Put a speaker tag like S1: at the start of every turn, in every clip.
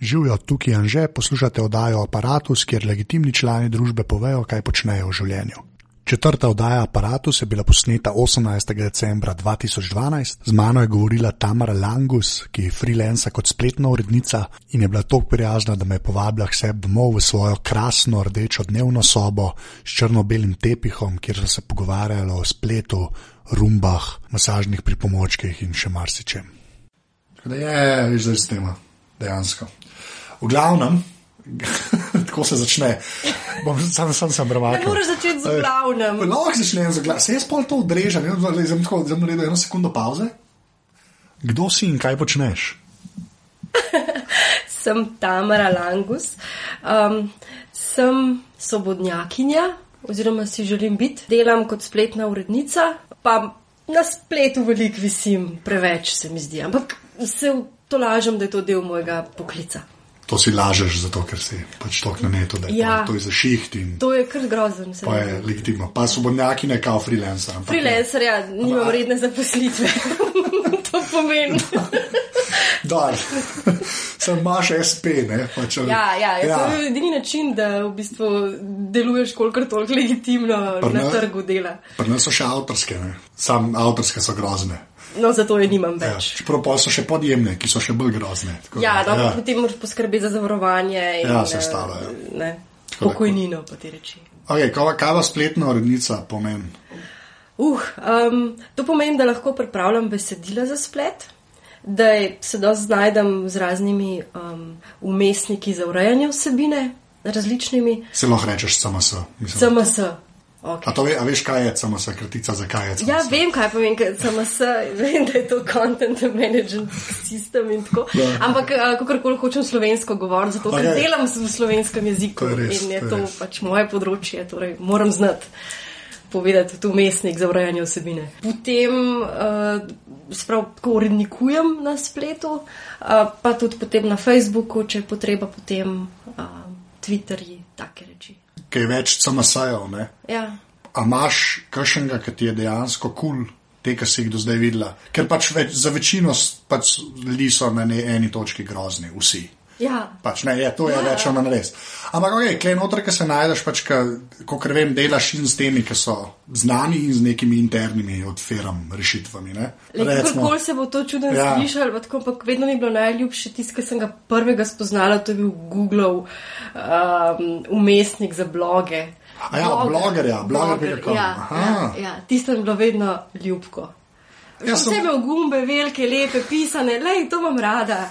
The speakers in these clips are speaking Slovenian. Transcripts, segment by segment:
S1: Živijo tukaj in že poslušate oddajo Apparatus, kjer legitimni člani družbe povejo, kaj počnejo v življenju. Četrta oddaja Apparatus je bila posneta 18. decembra 2012, z mano je govorila Tamara Langus, ki je freelancer kot spletna urednica in je bila tako prijazna, da me je povabila k sebi domov v svojo krasno rdečo dnevno sobo s črno-belim tepihom, kjer so se pogovarjali o spletu, rumbah, masažnih pripomočkih in še marsičem. Da je, veš, zdaj s tem, dejansko. V glavnem, tako se začne. Bom, sam sem sem brval.
S2: Ne moreš začeti z glavnem.
S1: Lahko začnem z glavnem. Se jaz pol to odrežem, zdaj tako zelo naredim eno sekundo pauze. Kdo si in kaj počneš?
S2: sem Tamara Langus, um, sem svobodnjakinja, oziroma si želim biti. Delam kot spletna urednica, pa na spletu veliko visim, preveč se mi zdi. Ampak se to lažem, da je to del mojega poklica.
S1: To si lažeš, zato ker si pač tok na netu, da je
S2: Ja.
S1: to, to je za šiht
S2: To je kar grozen.
S1: pa je
S2: zdi.
S1: legitimno. Pa svobodnjaki ne kao freelancer. ne.
S2: Freelancer, ja, nimam
S1: a-
S2: redne zaposlitve. to pomeni.
S1: Daj, sem imaš SP, ne? Pač,
S2: Ja, ja, ja. To je edini način, da v bistvu deluješ kolikor toliko legitimno na
S1: ne.
S2: trgu dela.
S1: Pri nas so še avtorske, ne? sam avtorske so grozne.
S2: No, zato je nimam
S1: Ja,
S2: več.
S1: čeprav pa so še podjemne, ki so še bolj grozne. Tako
S2: Ja,
S1: da,
S2: no, ja. potem moraš poskrbeti za zavarovanje in
S1: Ja, vse
S2: eh,
S1: ostalo, ja. da-
S2: pokojnino, pa ti reči.
S1: Okay, kaj, kaj va spletna urednica pomeni?
S2: Uh, um, to pomeni, da lahko pripravljam besedila za splet, da se dosti znajdem z raznimi um, umestniki za urejanje vsebine, različnimi,
S1: Se lahko rečeš CMS. mislim.
S2: CMS. Okay.
S1: A, to ve, a veš, kaj je CMS, kratica za kaj je CMS?
S2: Ja, vem, kaj pomeni ker CMS, vem, da je to content management system in tako.
S1: Ja.
S2: Ampak, kako hočem slovensko govoriti, zato ker
S1: Okej.
S2: delam v slovenskem jeziku
S1: To je res,
S2: in je
S1: to je
S2: to
S1: res.
S2: pač moje področje, torej moram znati povedati tudi umestnik za urejanje vsebine. Potem uh, sprav, tako urednikujem na spletu, uh, pa tudi potem na Facebooku, če je potreba, potem uh, Twitterji, take reči.
S1: Kaj je več CMS-jev, ne?
S2: Ja.
S1: A imaš kakšnega, ki ti je dejansko kul, cool, te, ki si jih do zdaj videla? Ker pač več, za večino pač ljudi so na ne, eni točki grozni, vsi.
S2: Ja.
S1: Pač, ne, je, to je
S2: Ja.
S1: ja. več ali manj res. Ampak, okay, klej noter, ki se najdeš, pač, kot vem, delaš in s temi, ki so znani in z nekimi internimi od firm rešitvami.
S2: Kako se bo to čudno
S1: Ja.
S2: ja. slišalo, pa tako, ampak vedno mi je bilo najljubše tisto, ki sem ga prvega spoznala, to je bil Google um, umestnik za bloge.
S1: A ja, blogerja, bloger.com.
S2: Ja,
S1: Aha.
S2: ja, ja, tisto mi je bilo vedno ljubko.
S1: Ja, sem-
S2: Vse imel gumbe, velike, lepe, pisane, le to imam rada.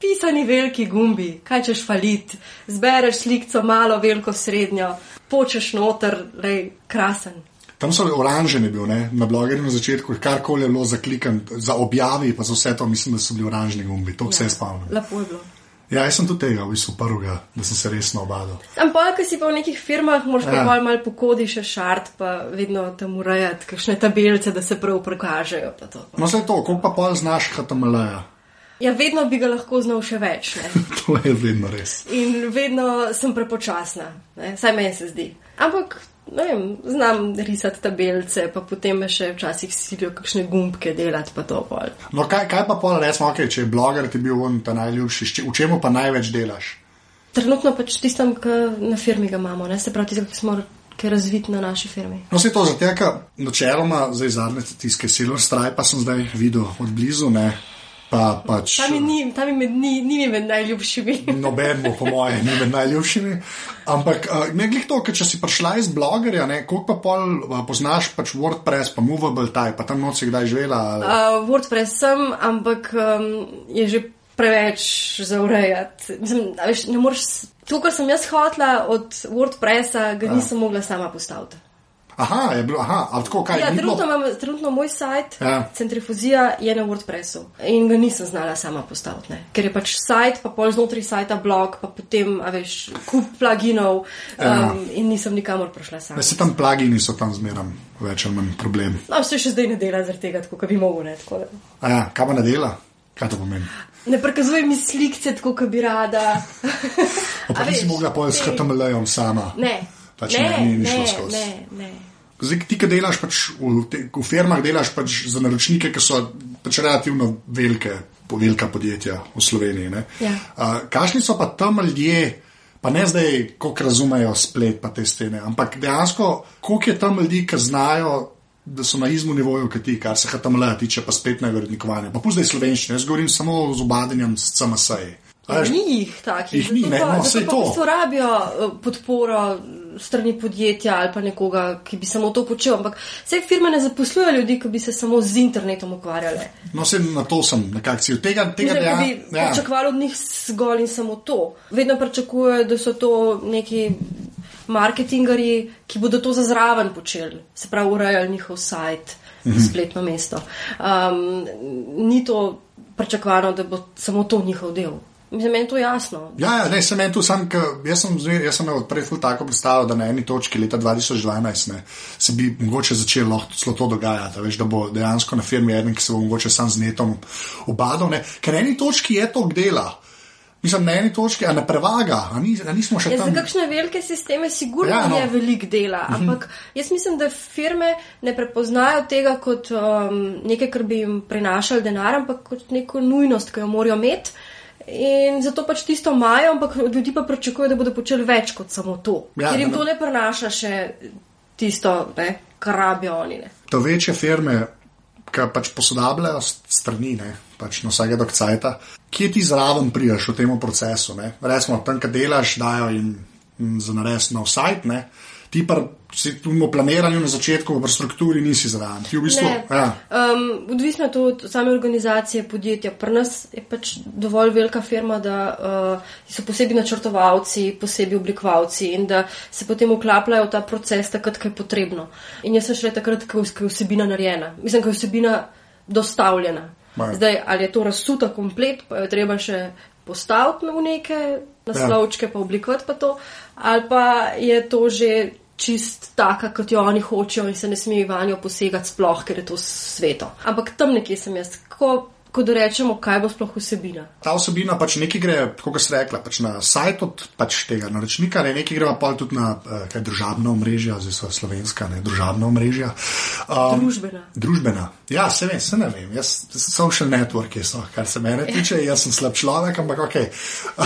S2: Pisani veliki gumbi, kaj češ falit, zbereš slikco, malo, veliko, srednjo, počeš noter, le krasen.
S1: Tam so oranženi bil, ne? na blogerju na začetku, karkoli je bilo za klikant, za objavi, pa za vse to, mislim, da so bili oranžni gumbi, to vse spomnim.
S2: Lepo je bilo.
S1: Ja, jaz sem tudi tega, v bistvu prvega, da sem se resno obadal.
S2: Ampak, ko si pa v nekih firmah, moraš
S1: Ja.
S2: pa malo mal pokodi še šart, pa vedno tam urejati kakšne tabelice, da se prav prikažejo.
S1: No, vse to, koliko pa pol znaš HTML-ja?
S2: Ja, vedno bi ga lahko znal še več.
S1: To je vedno res.
S2: In vedno sem prepočasna, ne? saj meni se zdi. Ampak, vem, znam risati tabelice, pa potem me še včasih silijo kakšne gumbke delati, pa to pol.
S1: No, kaj, kaj pa pol, recimo, okay, če je bloger ti bil on ta najljubši, v čemu pa največ delaš?
S2: Trenutno pač tistem, ki na firmi ga imamo, ne? se pravi, tistem, ki smo ki je razvit na naši firmi.
S1: No, se to zato, ker načeloma zdaj zadnje tiske Silver Stripe pa sem zdaj videl od blizu, ne, pa pač.
S2: Tam mi ni, tam mi med, ni, ni med najljubšimi.
S1: Noben bo, po mojem, ni med najljubšimi. Ampak uh, ne glede to, ker če si prišla iz blogerja, ne, koliko pa pol uh, poznaš pač WordPress, pa Movable Type, pa tam noč si kdaj živela. Ali...
S2: Uh, WordPress sem, ampak um, je že preveč za urejati. Mislim, veš, ne moreš. To, kar sem jaz hotla od WordPressa, ga nisem mogla sama postaviti.
S1: Aha, je bilo, aha, ali tako kaj?
S2: Ja,
S1: ni bilo-
S2: trenutno, imam, trenutno moj sajt,
S1: Ja.
S2: Centrifuzija, je na WordPressu in ga nisem znala sama postaviti. Ne. Ker je pač sajt, pa pol znotraj sajta blog, pa potem, a veš, kup pluginov um,
S1: Ja.
S2: in nisem nikamor prišla sama.
S1: Ne, se tam plagini so tam zmeram več ali manj problem.
S2: No, vse še zdaj ne dela zaradi tega, tako kot bi mogel. Ne, tako da.
S1: A ja, kaj pa ne dela? Kaj to pomeni?
S2: Ne prikazuje mi slikce, tako kot bi rada.
S1: Pa
S2: A
S1: nisi mogla pojeti s
S2: ne.
S1: HTML-jem sama.
S2: Ne,
S1: Pač
S2: ne,
S1: ne, ni- ni šlo
S2: ne,
S1: skozi.
S2: ne, ne.
S1: Zdaj, ti, ki delaš pač v, te, v firmah, delaš pač za naročnike, ki so pač relativno velike velika podjetja v Sloveniji.
S2: Ja.
S1: Uh, Kakšni so pa tam ljudje? Pa ne zdaj, koliko razumejo splet, pa te stene, ampak dejansko, koliko je tam ljudi, ki znajo, da so na izmu nivoju, kot ti, kar se HTML tiče, pa spletnega urednikovanja. Pa pusti slovenščine, jaz govorim samo z obadenjem s CMS-ji.
S2: Ni jih takih,
S1: jih ni, ne,
S2: pa,
S1: no,
S2: pa
S1: to.
S2: v bistvu rabijo eh, podporo strani podjetja ali pa nekoga, ki bi samo to počel. Ampak vse firme ne zaposlujejo ljudi, ki bi se samo z internetom ukvarjali.
S1: No, se na to sem nekako cilj. Tega, tega
S2: Mislim, da
S1: dejan-
S2: bi
S1: ja.
S2: pričakovali od njih zgolj in samo to. Vedno pričakujejo, da so to neki marketingarji, ki bodo to za zraven počeli, se pravi, urejali njihov sajt,
S1: Mhm.
S2: spletno mesto. Um, ni to pričakovano, da bo samo to njihov del. Mislim, meni je to jasno.
S1: Ja, ja, ne, sem tu sam, jaz sem, jaz sem imel prej ful tako predstavo, da na eni točki leta 2012 ne, se bi mogoče začelo celo to dogajati, veš, da bo dejansko na firmi eden, ki se bo mogoče sam z netom obadal, ne, ker na eni točki je to dela. Mislim, na eni točki, a ne prevaga, a, ni, a nismo še
S2: Ja, za
S1: tam.
S2: kakšne velike sisteme sigurno
S1: Ja, no.
S2: je veliko dela, ampak jaz mislim, da firme ne prepoznajo tega kot um, nekaj, kar bi jim prinašal denar, ampak kot neko nujnost, ki jo morajo imeti. In zato pač tisto imajo, ampak ljudi pa pričakujejo, da bodo počeli več kot samo to.
S1: Ja,
S2: Ker jim
S1: ne-
S2: to ne prenaša še tisto, ne, kar rabijo oni. Ne.
S1: To večje firme, ki pač posodabljajo strani, ne, pač na vsake dokcajta, kje ti zraven prijaš v tem procesu. Ne? Recimo, tam, kjer delaš, dajo jim za nares na sajt, ne. Ti pa si tu v planiranju na začetku, v strukturi nisi zraven. Ti v bistvu,
S2: Ne.
S1: ja,
S2: Um, odvisno je to od same organizacije podjetja. Pri nas je pač dovolj velika firma, da uh, so posebej načrtovalci, posebej oblikovalci in da se potem vklapljajo v ta proces takrat, ko je potrebno. In jaz sem šele takrat, ko je vsebina narejena. Mislim, ko je vsebina dostavljena.
S1: Ja.
S2: Zdaj, ali je to razsuta komplet, pa jo je treba še postaviti v neke naslovčke, pa oblikovati pa to, ali pa je to že čist taka, kot jo oni hočejo in se ne smejo vanjo posegati sploh, ker je to sveto. Ampak tam nekje sem jaz, ko, ko rečemo, kaj bo sploh vsebina.
S1: ta osebina pač nekaj gre, kot se rekla, pač na sajt od pač tega naročnika, ne, nekaj gre pa tudi na eh, kaj, družabna omrežja, zdaj so slovenska, ne, družabna omrežja. Um,
S2: Družbena.
S1: Družbena. Ja, se vem, se ne vem. Jaz, social networki so, kar se mene tiče, jaz sem slab človek, ampak ok.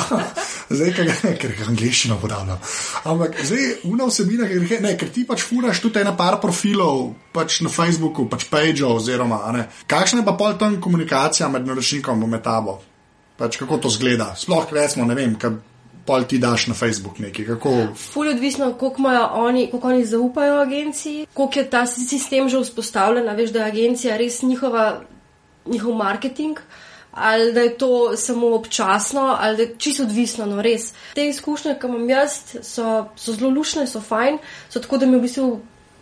S1: zdaj, ker, ker angliščino podavljam. Ampak zdaj, una vsebina, ker, ne, ker ti pač furaš tudi ena par profilov, pač na Facebooku, pač pageov, oziroma, ne. Kakšna je pa pol tam komunikacija med naročnikom in med tabo? Pač kako to zgleda? Sploh, recimo, ne vem, kaj pol ti daš na Facebook nekaj, kako.
S2: Ful je odvisno, koliko, oni, koliko oni zaupajo agenciji, koliko je ta sistem že vzpostavljen, veš, da je agencija res njihova, njihov marketing. Ali da je to samo občasno, ali da je čisto odvisno, no res. Te izkušnje, ki imam jaz, so, so zelo lušne, so fajn, so tako, da mi v bistvu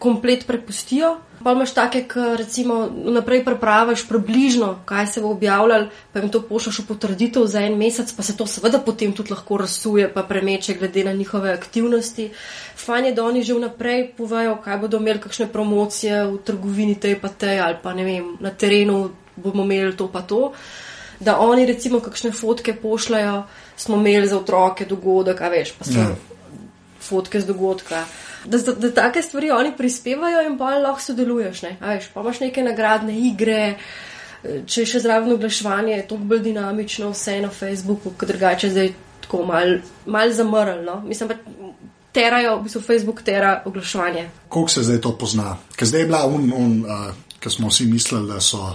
S2: komplet prepustijo. Pa imaš take, ki recimo naprej prepravaš približno, kaj se bo objavljalo, pa jim to pošljaš v potrditev za en mesec, pa se to seveda potem tudi lahko razsuje, pa premeče glede na njihove aktivnosti. Fajn je, da oni že vnaprej povejo, kaj bodo imeli, kakšne promocije v trgovini tej pa tej, ali pa ne vem, na terenu bomo imeli to pa to. Da oni recimo kakšne fotke pošljajo, smo imeli za otroke dogodek, a veš, pa so
S1: Ja.
S2: Fotke z dogodka. Da, da, da take stvari oni prispevajo in pa lahko sodeluješ. Ne? A Veš, pa imaš neke nagradne igre, če je še zraven oglaševanje, je to bolj dinamično, vse na Facebooku, kot drugače zdaj tako mal, mal zamrl. No? Mislim, pa terajo, v bistvu Facebook tera oglaševanje.
S1: Koliko se zdaj to pozna? Ker zdaj je bila un, un uh, ki smo vsi mislili, da so.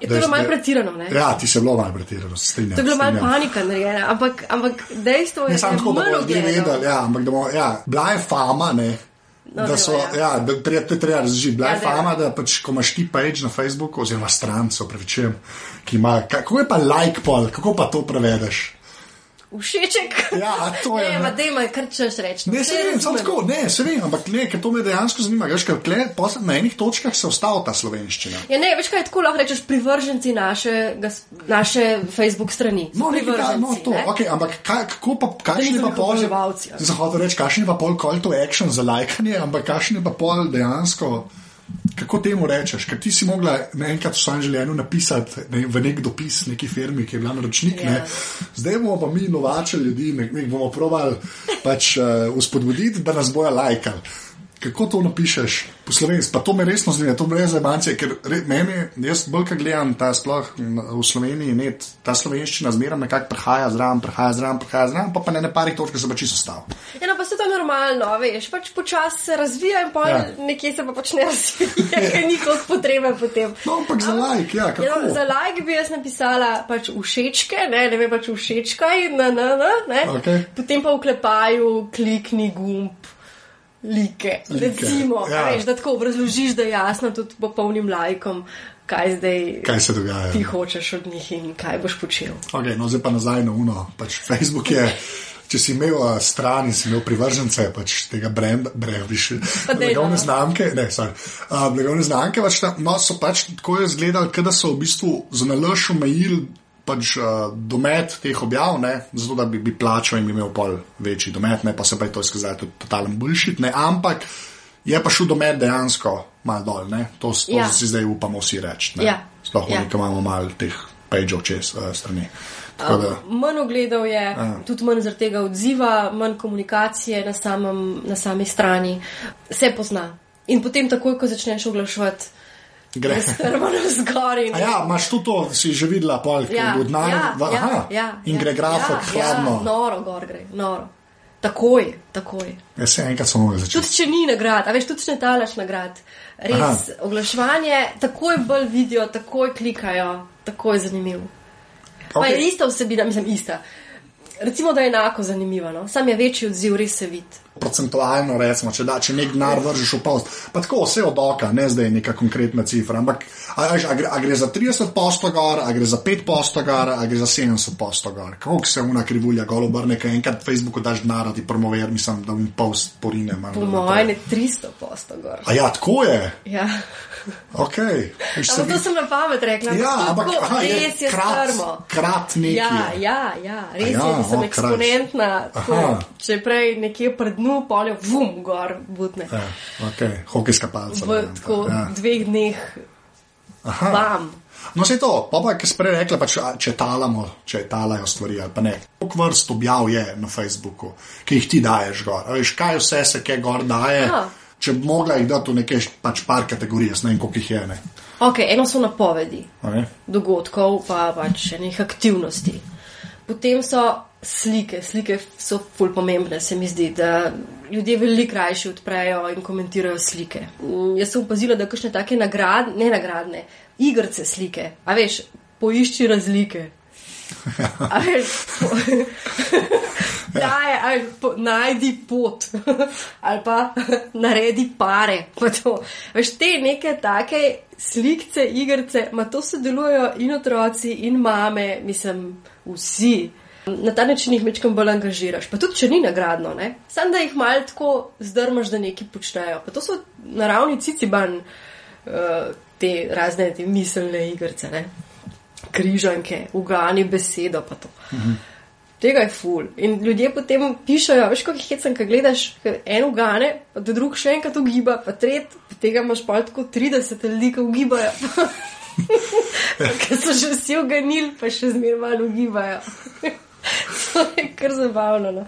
S2: Je
S1: da
S2: to bilo malo
S1: da-
S2: pretirano, ne?
S1: Ja, ti se je bilo malo pretirano, se strinjam.
S2: To je bilo malo panika narejena, ampak, ampak dejstvo je,
S1: Ne samo tako, da bomo ljudje vedeli, ja, ampak da bomo, ja, bila je fama, ne.
S2: No,
S1: da so,
S2: dajmo, ja.
S1: ja, da treba, to je treba razložiti. Bila je
S2: Ja, dajmo.
S1: fama, da pač, ko imaš ti page na Facebooku, oziroma stran, se opravičujem, ki ima, kako je pa like pol, kako pa to prevedeš?
S2: Všeček.
S1: Ja, to je,
S2: Ne,
S1: ne.
S2: ma dejma, kar češ reči. no.
S1: Ne, se vem, samo tako, ne, se vem, ampak ne, ker to me dejansko zanima, veš, ker tle, posebej na enih točkah se ostala ta slovenščina.
S2: Ja, ne, veš kaj, tako lahko rečeš privrženci naše, naše Facebook strani.
S1: No, nekaj, ta, no, to,
S2: ne?
S1: okay, ampak kaj, kako pa,
S2: To
S1: kakšen je
S2: niso
S1: pa pol, hotel reči, kakšen je pa pol call to action za lajkanje, ampak kakšen je pa pol dejansko, kako temu rečeš, ker ti si mogla naenkrat v svojem življenju napisati ne, v nek dopis neki firmi, ki je bila naročnik,
S2: Ja.
S1: ne. zdaj bomo pa mi novače ljudi, ne, ne bomo probali pač uh, uspodbuditi, da nas bojo lajkali. Kako to napišeš po slovenski, pa to me resno zanima, to brez zabavanja, ker re, meni, jaz bolj kaj gledam, ta sploh v Sloveniji, ne, ta slovenščina zmeraj nekako prihaja zraven, prihaja zraven, prihaja zraven, pa pa ne na parih točkah se pa čisto stav.
S2: Ja, no, pa se to normalno, veš, pač počasi se razvija in pa
S1: Ja.
S2: ja. nekje se pa pač ne razvija, ker ni toliko potrebe potem.
S1: No, ampak za like, ja, kako?
S2: Ja, no, za like bi jaz napisala pač všečke, ne, ne vem pač všečkaj, na, na, na, ne.
S1: Okej.
S2: Potem pa vklepaju, klikni gumb. Like,
S1: Like,
S2: recimo,
S1: ja.
S2: veš, da tako obrazložiš, da je jasno tudi popolnim lajkom, kaj zdaj
S1: Kaj se dogaja?
S2: ti hočeš od njih in kaj boš počel.
S1: Okay, no, zdaj pa nazaj na uno. Pač Facebook je, če si imel uh, stran in si imel privržence pač tega brenda, breviš, blagovne
S2: no.
S1: znamke, ne, sorry, uh, blagovne znamke, pač, tam, no, so pač tako izgledali, da so v bistvu za nalož omejili pač uh, domet teh objav, ne, zato da bi, bi plačal in bi imel pol večji domet, ne, pa se pa je to izkazalo tudi totalen bullshit, ne, ampak je pa šel domet dejansko mal dol, ne, to, to ja.
S2: Ja.
S1: si zdaj upamo vsi reči, ne,
S2: Ja.
S1: sploh
S2: Ja.
S1: ki imamo mal teh pageov čez uh, strani. Da,
S2: Manj ogledov je, tudi manj zaradi tega odziva, manj komunikacije na, samem, na sami strani, se pozna. In potem, takoj, ko začneš oglaševati,
S1: Gre.
S2: strmo na zgori.
S1: A ja, imaš tudi to, si že videla, pol,
S2: ja,
S1: od nara,
S2: ja,
S1: aha,
S2: ja,
S1: in
S2: ja,
S1: gre grafo
S2: ja,
S1: hladno.
S2: Ja, noro, gor gre, noro. Takoj, takoj.
S1: Ja, se enkrat smo mogli začeti.
S2: Tudi če ni nagrad, a veš, tudi če ne talaš nagrad. Res,
S1: Aha.
S2: Oglaševanje, takoj bolj vidijo, takoj klikajo, takoj je zanimivo. Okay. Pa je ista vsebina, mislim, ista. Recimo, da je enako zanimivo, no? sam je večji odziv, res se vidi.
S1: Procentualno, recimo, če, da, če nek denar vržeš v post, pa tako vse od oka, ne zdaj neka konkretna cifra. Ampak a, a, a, gre, a gre za 30 posto gor, a gre za 5 posto gor, a gre za 70 posto gor. Kako se una krivulja golo obrne, kaj enkrat Facebooku daš denar, ti promovira, mislim, da mi post porine.
S2: Po mojem je 300 posto gor.
S1: A ja, tako je.
S2: Ja.
S1: Ok. Viš, se
S2: Ampak to sem na pamet rekla.
S1: Ja,
S2: tako,
S1: ampak aha, je
S2: res je
S1: krat,
S2: strmo.
S1: krat neki.
S2: Ja, ja, ja, res
S1: ja,
S2: je, da sem
S1: o,
S2: eksponentna. tako,
S1: Aha.
S2: Če prej nekje pred dnu, polje, vum, gor, butne.
S1: Ja, okay. Hokejska palca.
S2: V tako
S1: ja.
S2: dveh dneh
S1: Aha.
S2: bam.
S1: No, se to, pa pa, ki si prej rekla, pač, če talamo, če talajo stvari ali pa ne. Koliko vrst objav je na Facebooku, ki jih ti daješ gor? A Veš, kaj vse se kaj gor daje?
S2: Ja.
S1: Če bi mogla jih dati v neke pač par kategorij, jaz ne vem, koliko jih je. Ne?
S2: Ok, eno so napovedi
S1: ne?
S2: dogodkov, pa pač enih aktivnosti. Potem so slike, slike so ful pomembne, se mi zdi, da ljudje veliko rajši odprejo in komentirajo slike. Mm, Jaz sem opazila, da kakšne take nagrad, ne nagradne, igrce slike, a veš, poišči razlike. A veš, po, Daj, ali po, najdi pot, ali pa naredi pare. Pa to. Veš, te neke take slikce, igrice, ma to sodelujejo in otroci, in mame, mislim, vsi. Na ta način jih večkrat bolj angažiraš. Pa tudi, če ni nagradno, ne? Sam da jih malo tako zdrmaš, da nekaj počnejo. Pa to so naravni ciciban, uh, te razne te miselne igrice, ne? križanke, ugani besedo, pa to. Tega je ful. In ljudje potem pišajo, veš, kako jih hecam, kaj gledaš, en ugane, pa da drug še enkrat ugiba, pa tret, pa tega imaš pa tako 30 ljudi, ki ugibajo. Ker so že vsi uganili, pa še zmeraj malo ugibajo. to je kar zabavno. No.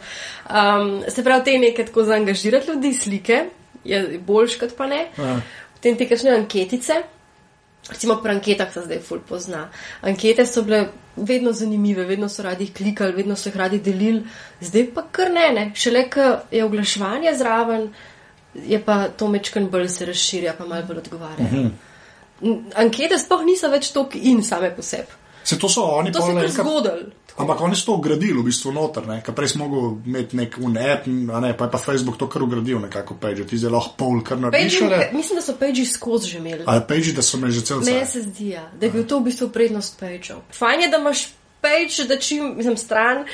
S2: Um, se pravi, te nekaj tako zaangažirati ljudi, slike, je boljš kot pa ne.
S1: Ja.
S2: Potem te kakšne anketice. Recimo pri anketah se zdaj ful pozna. Ankete so bile vedno zanimive, vedno so radi klikali, vedno so jih radi delili, zdaj pa kar ne, ne. Šele, ko je oglaševanje zraven, je pa to mečken bolj se razširja, pa malo bolj odgovarja. Uh -huh. Ankete sploh niso več toliko in same po sebi.
S1: Se to so oni
S2: To se
S1: pol
S2: je zgodilo.
S1: Ampak oni so to ugradili v bistvu noter, ne? ker prej smo mogli imeti nek unet, ne, pa je pa Facebook to kar ugradil nekako page, ti zdaj lahko pol kar narediš.
S2: Mislim, da so page skozi že imeli.
S1: Ali page, da so me že cel
S2: Meni
S1: cel
S2: se zdi, ja, da je bil to v bistvu prednost page-ov. Fajn je, da imaš page, da čim, mislim, stran,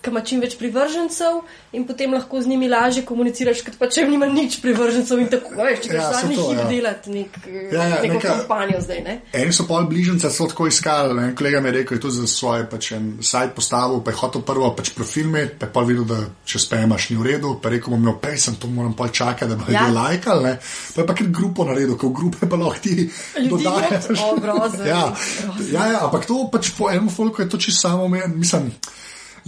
S2: ki ima čim več privržencev in potem lahko z njimi lažje komuniciraš, kot pa če nima nič privržencev in tako, veš, če
S1: Ja,
S2: greš
S1: saj
S2: zadnji hip
S1: ja.
S2: delati nek,
S1: Ja, ja,
S2: neko
S1: neka-
S2: kampanjo zdaj, ne?
S1: Eni so pol bližnjice celo tako iskali. En kolega mi je rekel, je to za svoje pač, en sajt postavil, pa je hotel prvo pač profil imeti, pa je pa videl, da če spemaš ni v redu, pa rekel, bom imel pesem, to moram pol čakati, da bo
S2: Ja.
S1: lajkali. ne. Pa je pa kar grupo naredil, ko v grupe pa lahko ti
S2: Ljudi
S1: dodajaš.
S2: not- o, grozno,
S1: ja.
S2: grozno.
S1: ja, ja, ampak to pač po enem folku je to čisto samo, mislim.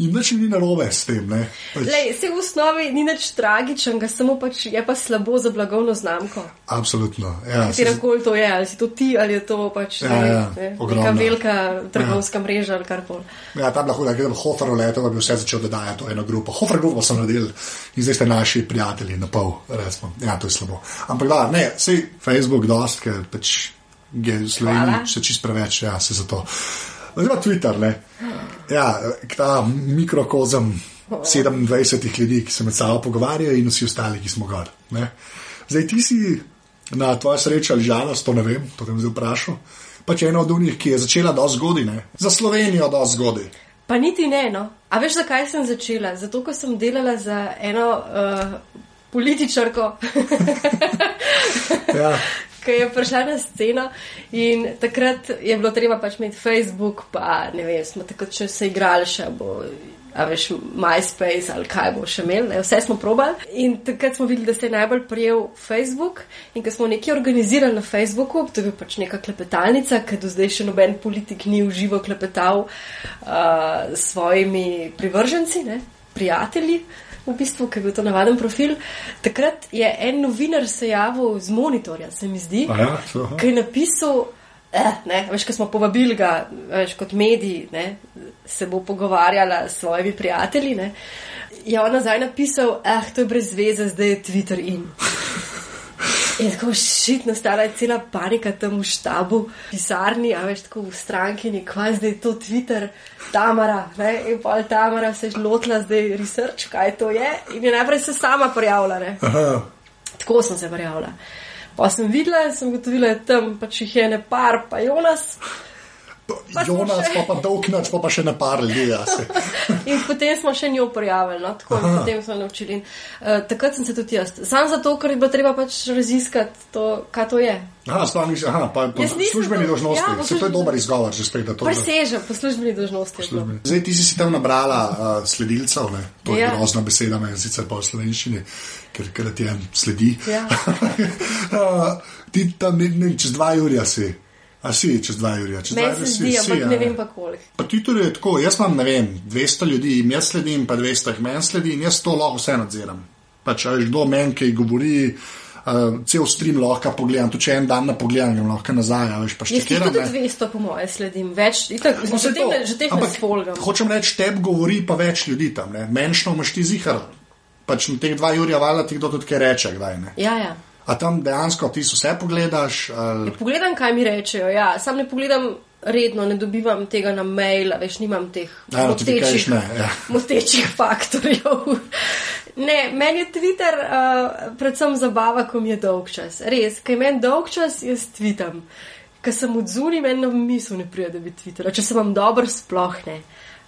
S1: In nič ni narobe s tem. Pač...
S2: Lej, se v osnovi ni nič tragičnega, samo pač je pa slabo za blagovno znamko.
S1: Absolutno. Ja,
S2: Katerakoli to je, ali si to ti ali je to pač
S1: Ja, ja,
S2: ne, neka velika trgovska mreža ali kar koli.
S1: Ja, tam lahko da gledam Hofer leto, da bi vse začel dodajati v eno grupo. Hofer grupo sem naredil in zdaj ste naši prijatelji na pol, recimo. Ja, to je slabo. Ampak da, ne, sej Facebook dost, ker pač je v Sloveniji še čist preveč, ja, se zato. Pa Twitter, ne. Ja, ta mikrokozem 27 ljudi, ki se med sabo pogovarjajo in vsi ostali, ki smo gor. Ne. Zdaj ti si na tvojo srečo ali žalost, to ne vem, to te bom zdaj vprašal. Pač ena od unih, ki je začela do zgodine, za Slovenijo do zgodine.
S2: Pa niti ne, no. A veš, zakaj sem začela? Zato, ker sem delala za eno uh, političarko,
S1: Ja.
S2: ki je prišla na sceno in takrat je bilo treba pač imeti Facebook, pa ne vem, smo takrat še se igrali, še bo. A veš, MySpace ali kaj bo še imel, ne? vse smo probali. In takrat smo videli, da se je najbolj prijel Facebook. In ko smo nekaj organizirali na Facebooku, to je bila pač neka klepetalnica, ker do zdaj še noben politik ni v živo klepetal uh, s svojimi privrženci, ne? prijatelji, v bistvu, ker je bil to navaden profil. Takrat je en novinar se javil z monitorja, se mi zdi,
S1: ja,
S2: ki je napisal. Eh, ne, veš, ko smo povabili ga, veš, kot mediji, ne, se bo pogovarjala s svojimi prijatelji. Ne, je on nazaj napisal, ah, to je brez veze, zdaj je Twitter in. In tako šit, nastala je cela panika tam v štabu, pisarni, a veš, tako v stranki, kvaj zdaj je to Twitter, Tamara. Ne? In pa je Tamara se je lotila zdaj research, kaj to je. In je najprej se sama prijavila. Ne?
S1: Aha.
S2: Tako sem se prijavila. Pa sem videla, sem ugotovila, da je tam pač jih je ne par, pa Jonas. Pa
S1: Jonas,
S2: še-
S1: pa pa dolgnač, pa pa še ne par ljudi. Se.
S2: In potem smo še njo prijavili, no? tako in potem smo naučili. In, uh, takrat sem se tudi jaz. Sam zato, ker je bilo treba pač raziskati, to, kaj to je.
S1: Aha, sploh nisi, aha, pa po
S2: nisem
S1: službeni
S2: to-
S1: dožnosti.
S2: ja,
S1: se
S2: po
S1: to je
S2: službeni-
S1: dober izgovor, že spet, da to
S2: Preseže po službeni dožnosti. je bilo.
S1: Zdaj ti si si tam nabrala uh, sledilcev, ne? to je
S2: Ja.
S1: grozna beseda, me sicer pa v slovenščini, ker, ker ti en sledi.
S2: Ja.
S1: uh, ti tam ne, ne, čez dva jurja si. A si čez dva jurja? Čez dva
S2: Meni
S1: jurja
S2: se
S1: si,
S2: zdi,
S1: si,
S2: ampak
S1: ja.
S2: ne vem pa koliko.
S1: Pa Twitterju je tako, jaz imam, ne vem, 200 ljudi, jim jaz sledim, pa 200 jih meni sledi in jaz to lahko vse nadziram. Pač, a veš, kdo meni, ki govori, uh, cel stream lahko pogledam, tudi če en dan ne pogledam, grem lahko nazaj, a veš, pa
S2: Jaz jih
S1: štekiram.
S2: tudi
S1: ne.
S2: 200, po moje, sledim. Več, itak,
S1: No,
S2: že,
S1: to.
S2: ne- že teh ne
S1: Ampak
S2: spolgam.
S1: Hočem reči, tebi govori pa več ljudi tam, ne? menšno imaš ti zihar. Pač na teh dva Jurija valjda ti kdo tudi kaj reče, kdaj ne.
S2: Ja, ja.
S1: A tam dejansko ti vse pogledaš, ali...
S2: Pogledam, kaj mi rečejo. Ja, sam ne pogledam redno, ne dobivam tega na mail, a veš, nimam teh
S1: Ja, notifications
S2: motečih,
S1: ne, ja.
S2: motečih faktorjev. Ne, meni je Twitter uh, predvsem zabava, ko mi je dolg čas. Res, kaj meni dolg čas, jaz tvitam. Ker sem odzuni, meni na misel ne pride, da bi tvitala. Če se vam dobro, sploh ne.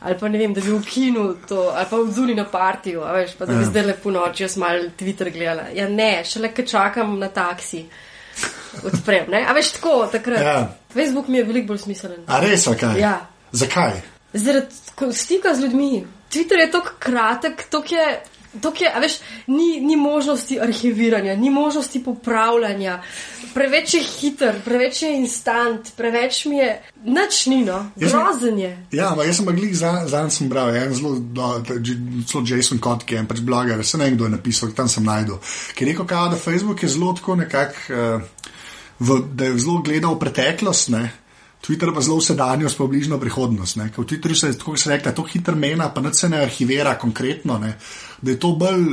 S2: Ali pa ne vem, da bi v kinu to, ali pa odzuni na partiju, a veš, pa da bi
S1: Ja.
S2: zdaj lepo noč, jaz mal Twitter gledala. Ja, ne, šele, ker čakam na taksi odprem. Ne? A veš tako, takrat.
S1: Ja.
S2: Facebook mi je veliko bolj smiselen.
S1: A res, kaj?
S2: Ja.
S1: Zakaj?
S2: Zaradi stika z ljudmi. Twitter je tako kratek, tako je. Je, veš, ni, ni možnosti arhiviranja, ni možnosti popravljanja, preveč je hiter, preveč je instant, preveč mi je, no,
S1: sem-
S2: grozen je.
S1: Ja, ampak jaz sem pa glih za- zadnjič sem bral, en zelo, do, zelo Jason Kott, ki je en pač bloger, se ne vem, kdo je napisal, tam sem najdel. Ki je rekel, kao, da Facebook je zelo tako nekako, uh, da je zelo gledal v preteklost, ne. Twitter pa zelo v sedanjost, pa v bližnjo prihodnost. Ne. Ker v Twitterju se je tako kot se rekla, to hitro mena, pa nič se ne arhivira konkretno, ne. Da je to bolj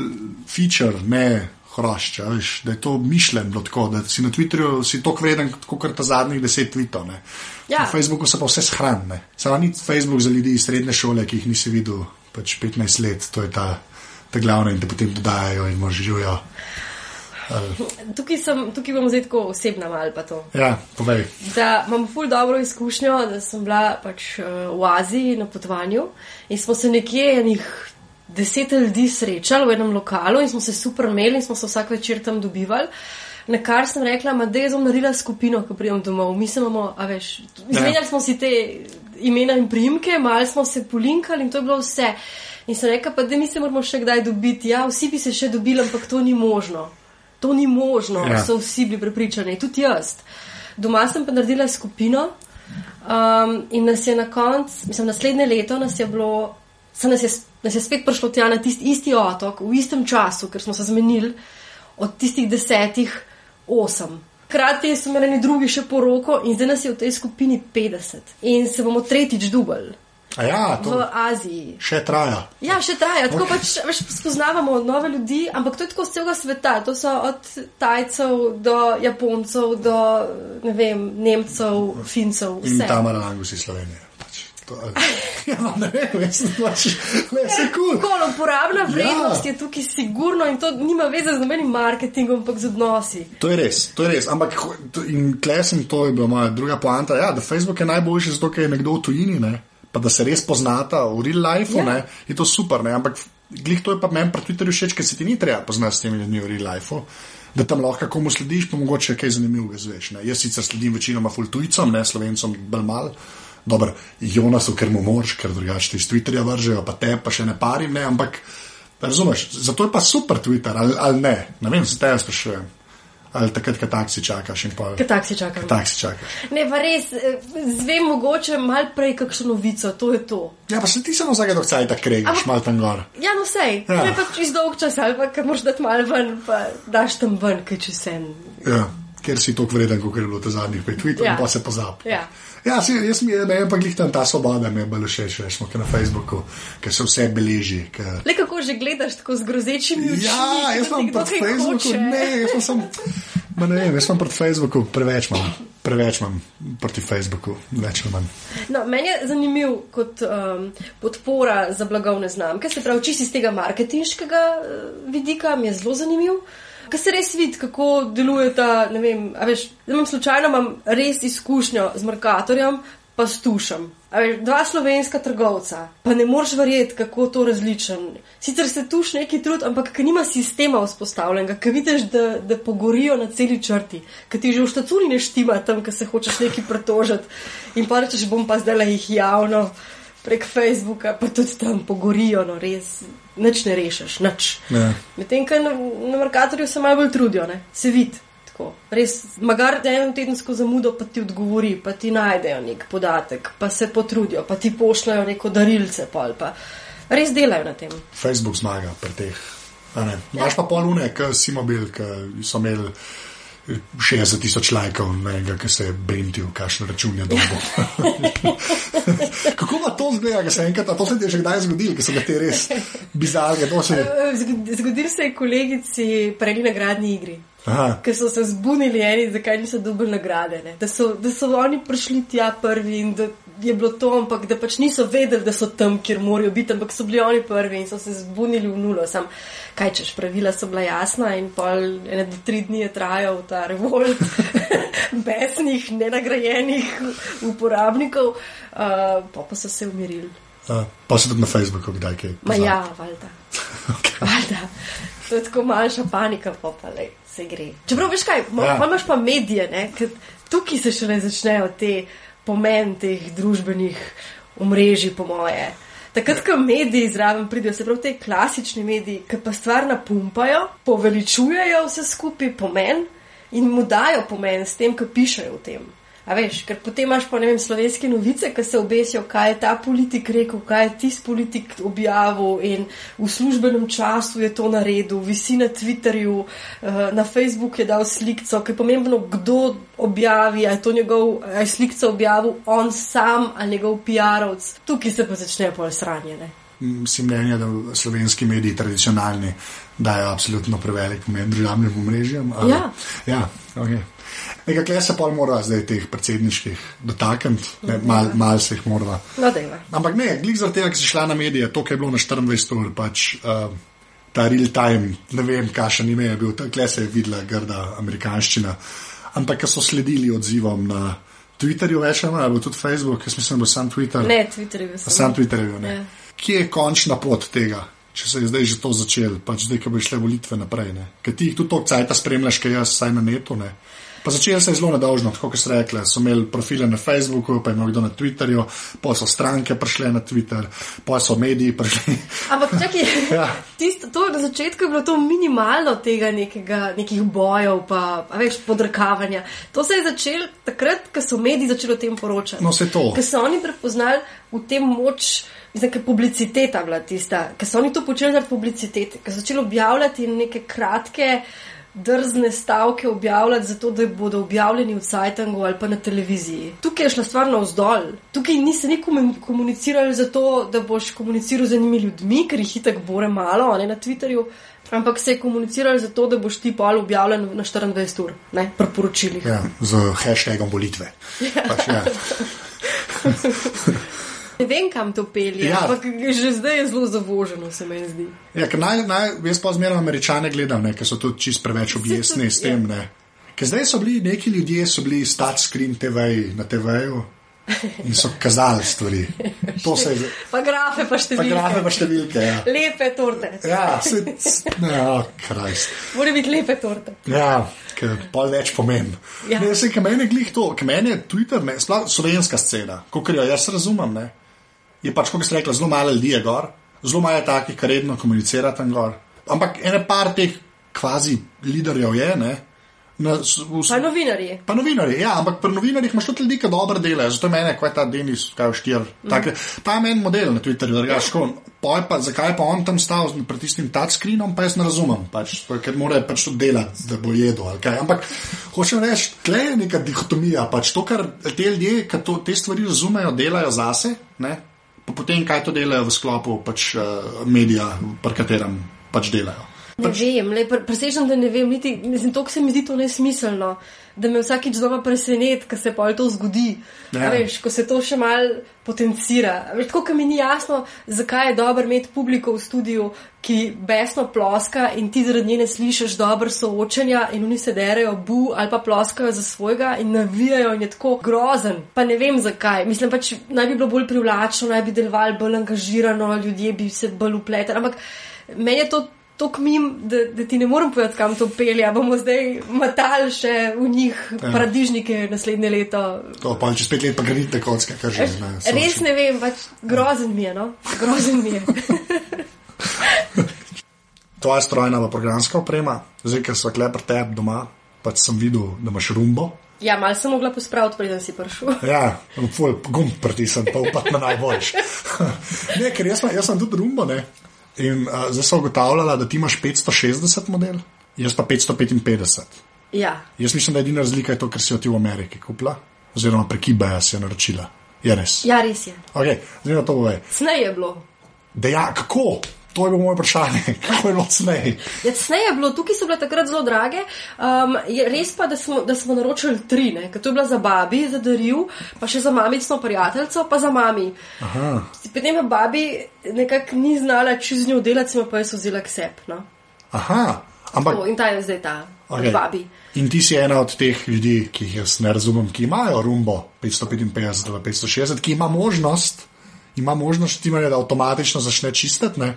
S1: feature, ne hrošč, a veš, da je to mišljen bilo tako, da si na Twitterju si tako vreden, kot ta zadnjih deset tweetov. ne.
S2: Ja.
S1: Na Facebooku se pa vse shrani. Samo ni Facebook za ljudi iz srednje šole, ki jih nisi videl pač 15 let, to je ta, ta glavna in te potem dodajajo in možujo.
S2: Tukaj, sem, tukaj bom zdaj tako osebna mal pa to.
S1: Ja, povej.
S2: Da imam ful dobro izkušnjo, da sem bila pač uh, v Aziji na potovanju in smo se nekje enih deset ljudi srečali v enem lokalu in smo se super imeli in smo se vsak večer tam dobivali. Na kar sem rekla, da je zelo naredila skupino, ko pridem domov. Mi se imamo, a veš, izmenjali smo si te imena in primke, malo smo se polinkali in to je bilo vse. In sem rekla, pa da mi se moramo še kdaj dobiti. Ja, vsi bi se še dobili, ampak to ni možno. To ni možno,
S1: ja.
S2: so vsi bili prepričani, tudi jaz. Doma sem pa naredila skupino um, in nas je na koncu, mislim, naslednje leto nas je bilo se nas je, nas je spet prišlo tja na tisti isti otok, v istem času, ker smo se zmenili od tistih desetih, osem. Hkrati so imeli drugi še poroko in zdaj nas je v tej skupini 50 in se bomo tretjič dubali.
S1: A ja, to
S2: V Aziji.
S1: še traja.
S2: Ja, še traja, tako pač veš, spoznavamo nove ljudi, ampak to je tako z celega sveta. To so od Tajcev do Japoncev, do ne vem, Nemcev, Fincev,
S1: In
S2: vse.
S1: Tamara Langus iz Slovenije. To, ja, ne vem, jaz sem pač, le se kul.
S2: Tako, uporabna vrednost
S1: Ja.
S2: je tukaj sigurno in to nima veze z nobenim marketingom, ampak z odnosi.
S1: To je res, to je res. Ampak in klesem, to je bila moja druga poanta. Ja, da Facebook je najboljši zato, ker je nekdo v tujini, ne? pa da se res poznata v real life,
S2: Ja.
S1: ja. je to super. Ne? Ampak glih to je pa meni pri Twitterju všeč, ker se ti ni treba poznati s temi ljudmi v real life. Da tam lahko komu slediš, pa mogoče kaj zanimivega zveš. Ne? Jaz sicer sledim večinoma fultujcem, ne slovencem, bolj mal. Dobro, Jonasu, ker mu moraš, ker drugače ti iz Twitterja vržejo, pa te pa še ne parim, ne, ampak razumeš, zato je pa super Twitter, ali, ali ne, ne vem, se te jaz sprašujem. Ali takrat, ko taksi čakaš in pa.
S2: Taksi čakam?
S1: Taksi čakaš.
S2: Ne, pa res, eh, zvem mogoče mal prej kakšno novico, to je to.
S1: Ja, pa se ti samo vsake dokcaj tako kregaš, malo tam gor.
S2: Ja, no sej,
S1: Ja.
S2: ne pa čez dolg čas ali pa, ker moraš dati malo ven, pa daš tam ven, kaj če sen.
S1: Ja, ker si toliko vreden, kot je bilo te zadnjih pet tweetov, ja. Pa se pozabi.
S2: Ja.
S1: Ja, si, jaz mi je, ne pa glih tam ta svoboda mi je bolj všeč, veš, na Facebooku, ker se vse beleži. Ker...
S2: Le kako že gledaš tako z grozečimi očmi?
S1: Ja, jaz sem Facebooku,
S2: hoče.
S1: ne, jaz sem ma ne vem, jaz sem proti Facebooku, preveč imam, preveč imam proti Facebooku, več ali manj.
S2: No, meni je zanimiv kot um, podpora za blagovne znamke, se pravi, čisto iz tega marketinškega uh, vidika mi je zelo zanimiv. Ker se res vidi, kako deluje ta, ne vem, veš, zdaj imam slučajno imam res izkušnjo z Merkatorjem, pa s tušem. Veš, dva slovenska trgovca, pa ne moreš verjeti, kako to različen. Sicer se tuš neki trud, ampak ker nima sistema vzpostavljenega, ker vidiš, da, da pogorijo na celi črti, ker ti že v štacuni ne štima tam, ker se hočeš neki pretožiti in pa rečeš, bom pa zdaj jih javno prek Facebooka, pa tudi tam pogorijo, no res, nič ne rešiš, nič.
S1: Ja.
S2: Medtem, ko na, na Merkatorju se malo bolj trudijo, ne? se vidi. Tako. Res, magar da eno tedensko zamudo, pa ti odgovori, pa ti najdejo nek podatek, pa se potrudijo, pa ti pošljajo neko darilce, pol, pa res delajo na tem.
S1: Facebook zmaga pri teh. a ne. Imaš pa pol une, ki si mobil, ki so imeli 60 tisoč lajkov, ne vem, ki se je brintil, kakšen račun je dobo. Kako pa to zgleda, ker se enkrat, a to se ti je že kdaj zgodilo, ker so ga te res bizarne, je.
S2: Zgod- Zgodil se je kolegici prej na gradni igri.
S1: Aha.
S2: Ker so se zbunili eni, zakaj niso dobili nagrade. ne. Da so, da so oni prišli tja prvi in da je bilo to, ampak da pač niso vedeli, da so tam, kjer morajo biti, ampak so bili oni prvi in so se zbunili v nulo. Sam, kaj češ, pravila so bila jasna in pol ene do tri dni je trajal ta revolt besnih, nenagrajenih uporabnikov, uh, pa pa so se umirili.
S1: A, Pa se tudi na Facebooku kdaj kaj.
S2: Ma
S1: pozna.
S2: ja, valjda. Valjda. To je tako manjša panika, pa pa le se gre. Čeprav veš kaj, ma,
S1: Ja.
S2: ja. imaš pa medije, ne? ker tukaj se šele začnejo te pomen teh družbenih omrežij, po moje. Takrat, ko mediji zraven pridejo, se pravi te klasični mediji, ki pa stvar napumpajo, poveličujejo vse skupaj pomen in mu dajo pomen s tem, ko pišejo o tem. A veš, ker potem imaš pa ne vem slovenske novice, ki se obesijo, kaj je ta politik rekel, kaj je tisti politik objavil in v službenem času je to naredil, visi na Twitterju, eh, na Facebooku je dal slikco, ker je pomembno, kdo objavi, ali je to njegov, ali je slikco objavil on sam ali njegov PR-ovc. Tukaj se pa začnejo pol sranje. Ne?
S1: M, si mnenja, da slovenski mediji tradicionalni dajo absolutno prevelik pomen državnim omrežjem?
S2: Ja.
S1: ja okay. Nekaj se pa mora zdaj teh predsedniških dotakniti, ne, mal, se jih mora.
S2: No.
S1: Ampak ne, glik zaradi tega, ker si šla na medije, to, kar je bilo na 24 ur, pač uh, ta real time, ne vem, kakšen ime je bil, tukaj se je videla grda amerikanščina. Ampak, so sledili odzivom na Twitterju, več ali manj, tudi Facebook, jaz mislim, da bo sam Twitter.
S2: Ne, Twitter je bil.
S1: Sam Twitter je bil. ne.
S2: Ja.
S1: Kje je končna pot tega, če se je zdaj že to začelo, pač zdaj, ko bi šle volitve naprej? Ker ti jih tudi toliko cajta spremljaš, kaj jaz vsaj na netu. Ne? Pa začelo se je zelo nedolžno, tako kot ste rekli. So imeli profile na Facebooku, pa je imel kdo na Twitterju, pa so stranke prišle na Twitter, pa so mediji prišli.
S2: Ampak čakaj,
S1: Ja.
S2: tisto, to na začetku je bilo to minimalno tega nekega, nekih bojev, pa a veš, podrkavanja. To se je začelo takrat, ko so mediji začeli o tem poročati.
S1: No, saj to.
S2: Ker so oni prepoznali v tem moč Mislim, ker publiciteta bila tista, ker so oni to počeli zaradi publicitete, ker so začeli objavljati neke kratke, drzne stavke objavljati, zato da bodo objavljeni v Cajtangu ali pa na televiziji. Tukaj je šla stvar navzdol. Tukaj nisi ni komunicirali zato, da boš komuniciral z enimi ljudmi, ker jih itak bore malo, ne na Twitterju. Ampak se je komuniciralo zato, da boš ti pol objavljen na 24 ur, ne, pri poročilih.
S1: Ja, z hashtagom volitve. Ja. Pač, ja.
S2: Ne vem, kam to pelje, ja. ampak že zdaj je zelo zavoženo, se mi zdi.
S1: Ja, naj, naj, jaz pa zmeraj američane gledam, ker so tudi čist preveč objesni s tem. Ja. Ker zdaj so bili neki ljudje, so bili stati screen TV na TV-ju. In so kazali stvari. Je,
S2: pa grafe, pa številke.
S1: Pa grafe, pa številke ja.
S2: Lepe torte.
S1: Ja, se, ja,
S2: Mora biti lepe torte.
S1: Ja, ker pa več pomeni. Ja. Ne, se, meni je glih to, ker meni je Twitter, ne, slovenska scena, kot jo jaz razumem. Ne je pač, kot ste rekli, zelo malo ljudi je gor, zelo malo je takih, ki redno komunicirajo tam gor. Ampak ene par teh kvazi liderjev je. Ne?
S2: Na, v, pa novinarji.
S1: Pa novinarji, ja, ampak pri novinarjih imaš tudi ljudi, ki dobro delajo. Zato je meni, kaj je ta Denis, kaj je štir. Mm. Ta je meni model na Twitterju, da ga škodim. Pa, zakaj pa on tam stal pred tistim touchscreenom, pa jaz ne razumem, pač, ker mora pač to delati, da bo jedel. Ampak hočem reči, tle je neka dihotomija. Pač to, kar te ljudje, ki te stvari razumejo, delajo zase, ne, pa potem kaj to delajo v sklopu pač, uh, medija, pri katerem pač delajo.
S2: Ne pač... vem, presežem, da ne vem, niti to, se mi zdi to nesmiselno, da me vsakič znova preseneti, ko se pa to zgodi. Ja. Veš, ko se to še mal potencira. Veš, tako, mi ni jasno, zakaj je dobro imeti publiko v studiu, ki besno ploska in ti zaradi njene slišiš dobro soočenja in oni se derajo bu ali pa ploskajo za svojega in navijajo in je tako grozen. Pa ne vem zakaj. Mislim pač, naj bi bilo bolj privlačno, naj bi delovali bolj angažirano, ljudje bi se bolj upletali. Ampak meni je to tako mim, da, da ti ne morem povedati, kam to pelje. bomo zdaj matali še v njih ja. paradižnike naslednje leto.
S1: To pa čez pet let pa gradite kocke, kar že
S2: znaš. Res ne vem, pač grozen mi je, no? grozen mi je.
S1: Tvoja strojna programska oprema, zdaj, ker so klepr tebi doma, pač sem videl, da imaš rumbo.
S2: Ja, malo sem mogla pospraviti, preden si prišel.
S1: ja, gumb pritisnem, pa upam na najboljši. ne, ker jaz, jaz sem tudi rumbo, ne. In uh, zdaj so ugotavljala, da ti imaš 560 model, jaz pa 555.
S2: Ja.
S1: Jaz mislim, da je edina razlika to, ker si jo ti v Ameriki kupila, oziroma prek eBaya si jo naročila. Je res.
S2: Ja, res je.
S1: Okay, zdaj to bove.
S2: Snej je bilo.
S1: Ja, kako? To je bilo moje vprašanje, kako je bilo cnej.
S2: Ja, cnej je bilo, tukaj so bile takrat zelo drage. Um, je res pa, da smo, da smo naročili tri, ker to je bila za babi, za daril, pa še za mamico, prijateljico, pa za mami. Potem pa babi nekako ni znala čez njo delati, pa je so vzela ksep. No?
S1: Aha, ampak.
S2: O, in ta je zdaj ta, okay. babi.
S1: In ti si ena od teh ljudi, ki jih jaz ne razumem, ki imajo rumbo 555 ali 560, ki ima možnost ima možnost, da avtomatično začne čistiti ne?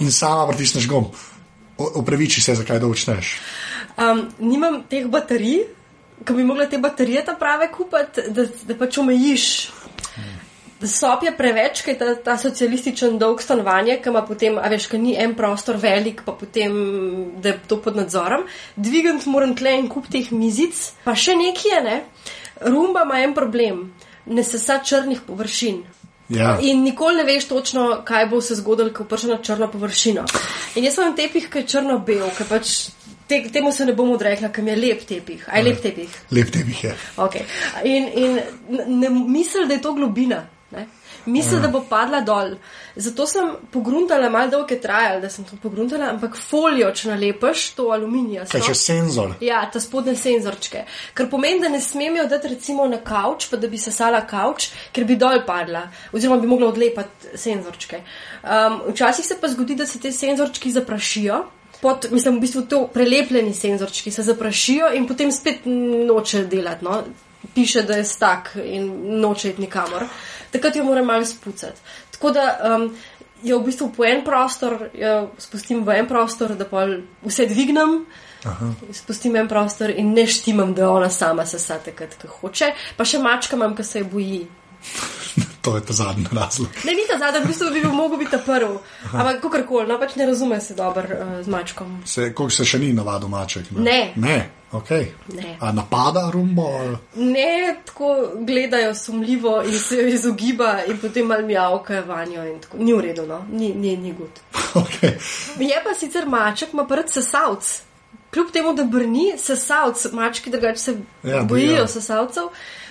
S1: in sama pritisneš gum. Upraviči se, zakaj da učneš.
S2: Um, nimam teh baterij, ki bi mogla te baterije ta prave kupiti, da, da pač omejiš. Sob je preveč, ker je ta, ta socialističen dolg stanovanje, ki ima potem, a veš, ki ni en prostor velik, pa potem, da je to pod nadzorom. Dvigant moram tle in kup teh mizic, pa še nekaj je, ne. Rumba ima en problem, ne sesa črnih površin.
S1: Ja.
S2: In nikoli ne veš točno, kaj bo se zgodilo, ko prši na črno površino. In jaz sem tepih, ki je črno-bel, ker pač te, temu se ne bom odrekla, ker mi je lep tepih. Aj lep tepih.
S1: Lep tepih je.
S2: Okay. In, in ne misli, da je to globina. Ne? Mislim, da bo padla dol. Zato sem pogruntala, malo dolgo je trajalo, da sem to pogruntala, ampak folijo, če nalepeš to aluminija.
S1: Kaj če senzor?
S2: Ja, ta spodne senzorčke. Kar pomeni, da ne smem jo dati recimo na kavč, pa da bi sesala kavč, ker bi dol padla. Oziroma bi mogla odlepati senzorčke. Um, včasih se pa zgodi, da se te senzorčki zaprašijo. Pod, mislim, v bistvu to prelepljeni senzorčki se zaprašijo in potem spet noče delati. No? Piše, da je stak in noče iti nikamor takrat jo moram malo spucati. Tako da um, jo v bistvu po en prostor, spustim v en prostor, da pa vse dvignem. Aha. Spustim en prostor in ne štimam, da ona sama se sate, kaj hoče. Pa še mačka imam, ki se je boji.
S1: to je ta zadnji razlog.
S2: Ne, ni ta zadnji, v bistvu bi bil mogel biti prvi. Ampak kakorkoli, no pač ne razume se dobro uh, z mačkom.
S1: Se, koliko se še ni navadil maček?
S2: Ne.
S1: ne. Okay.
S2: Ne.
S1: A napada rumbo? ali-
S2: Ne, tako gledajo sumljivo in se jo izogiba, in potem malo mjavka vanjo. Ni v redu, no? ni, ni, ni gud.
S1: Okay.
S2: Je pa sicer maček, ima prd sesalc. Kljub temu, da brni sesalc, mački drugače se
S1: Ja,
S2: ja,
S1: bojijo.
S2: bojijo sesalcev.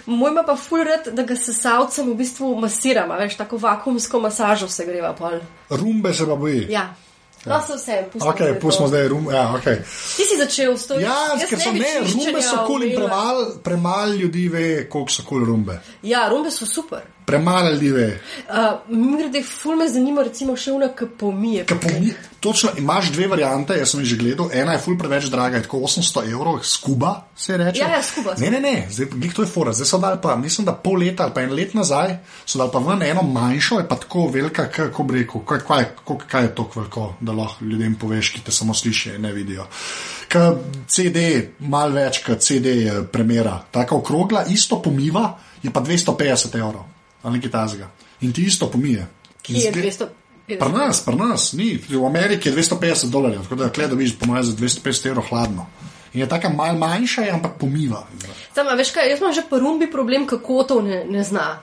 S2: Moj ima pa ful red, da ga sesalcem v bistvu masiramo, veš, tako vakumsko masažo se greva pol.
S1: Rumbe se pa boji.
S2: Ja, no se vse, pustimo.
S1: Ok,
S2: zdaj to.
S1: pustimo zdaj rum. Ja, okay.
S2: Ti si začel s to.
S1: ja
S2: jaz
S1: ker so ne, rumbe so kul in
S2: umela.
S1: premalo premal ljudi ve, koliko so kul rumbe.
S2: Ja, rumbe so super.
S1: Premalo ljudi ve.
S2: Uh, Mimogrede, ful me zanima, recimo, še una, ki pomije.
S1: Kaj pomi- Točno imaš dve variante, jaz sem jih že gledal. Ena je ful preveč draga, je tako 800 evrov, skuba se reče.
S2: Ja, ja, Scuba,
S1: Ne, ne, ne, zdaj glih to je fora. Zdaj so dali pa, mislim, da pol leta ali pa en let nazaj, so dali pa ven eno manjšo, je pa tako velika, k- kako bi rekel, kaj, kaj, kaj, kaj je to veliko, da lahko ljudem poveš, ki te samo slišijo in ne vidijo. K CD, mal več kot CD premjera, tako okrogla, isto pomiva, je pa 250 evrov, ali nekaj tazga. In ti isto pomije.
S2: Ki je
S1: In zgle-
S2: 250.
S1: Pri nas, pri nas, ni. V Ameriki je 250 dolarjev, tako da klej dobiš, po mojem, za 250 evrov hladno. In je tako mal manjša, ampak pomiva.
S2: Sam, veš kaj, jaz imam že po rumbi problem, kako to ne, ne zna.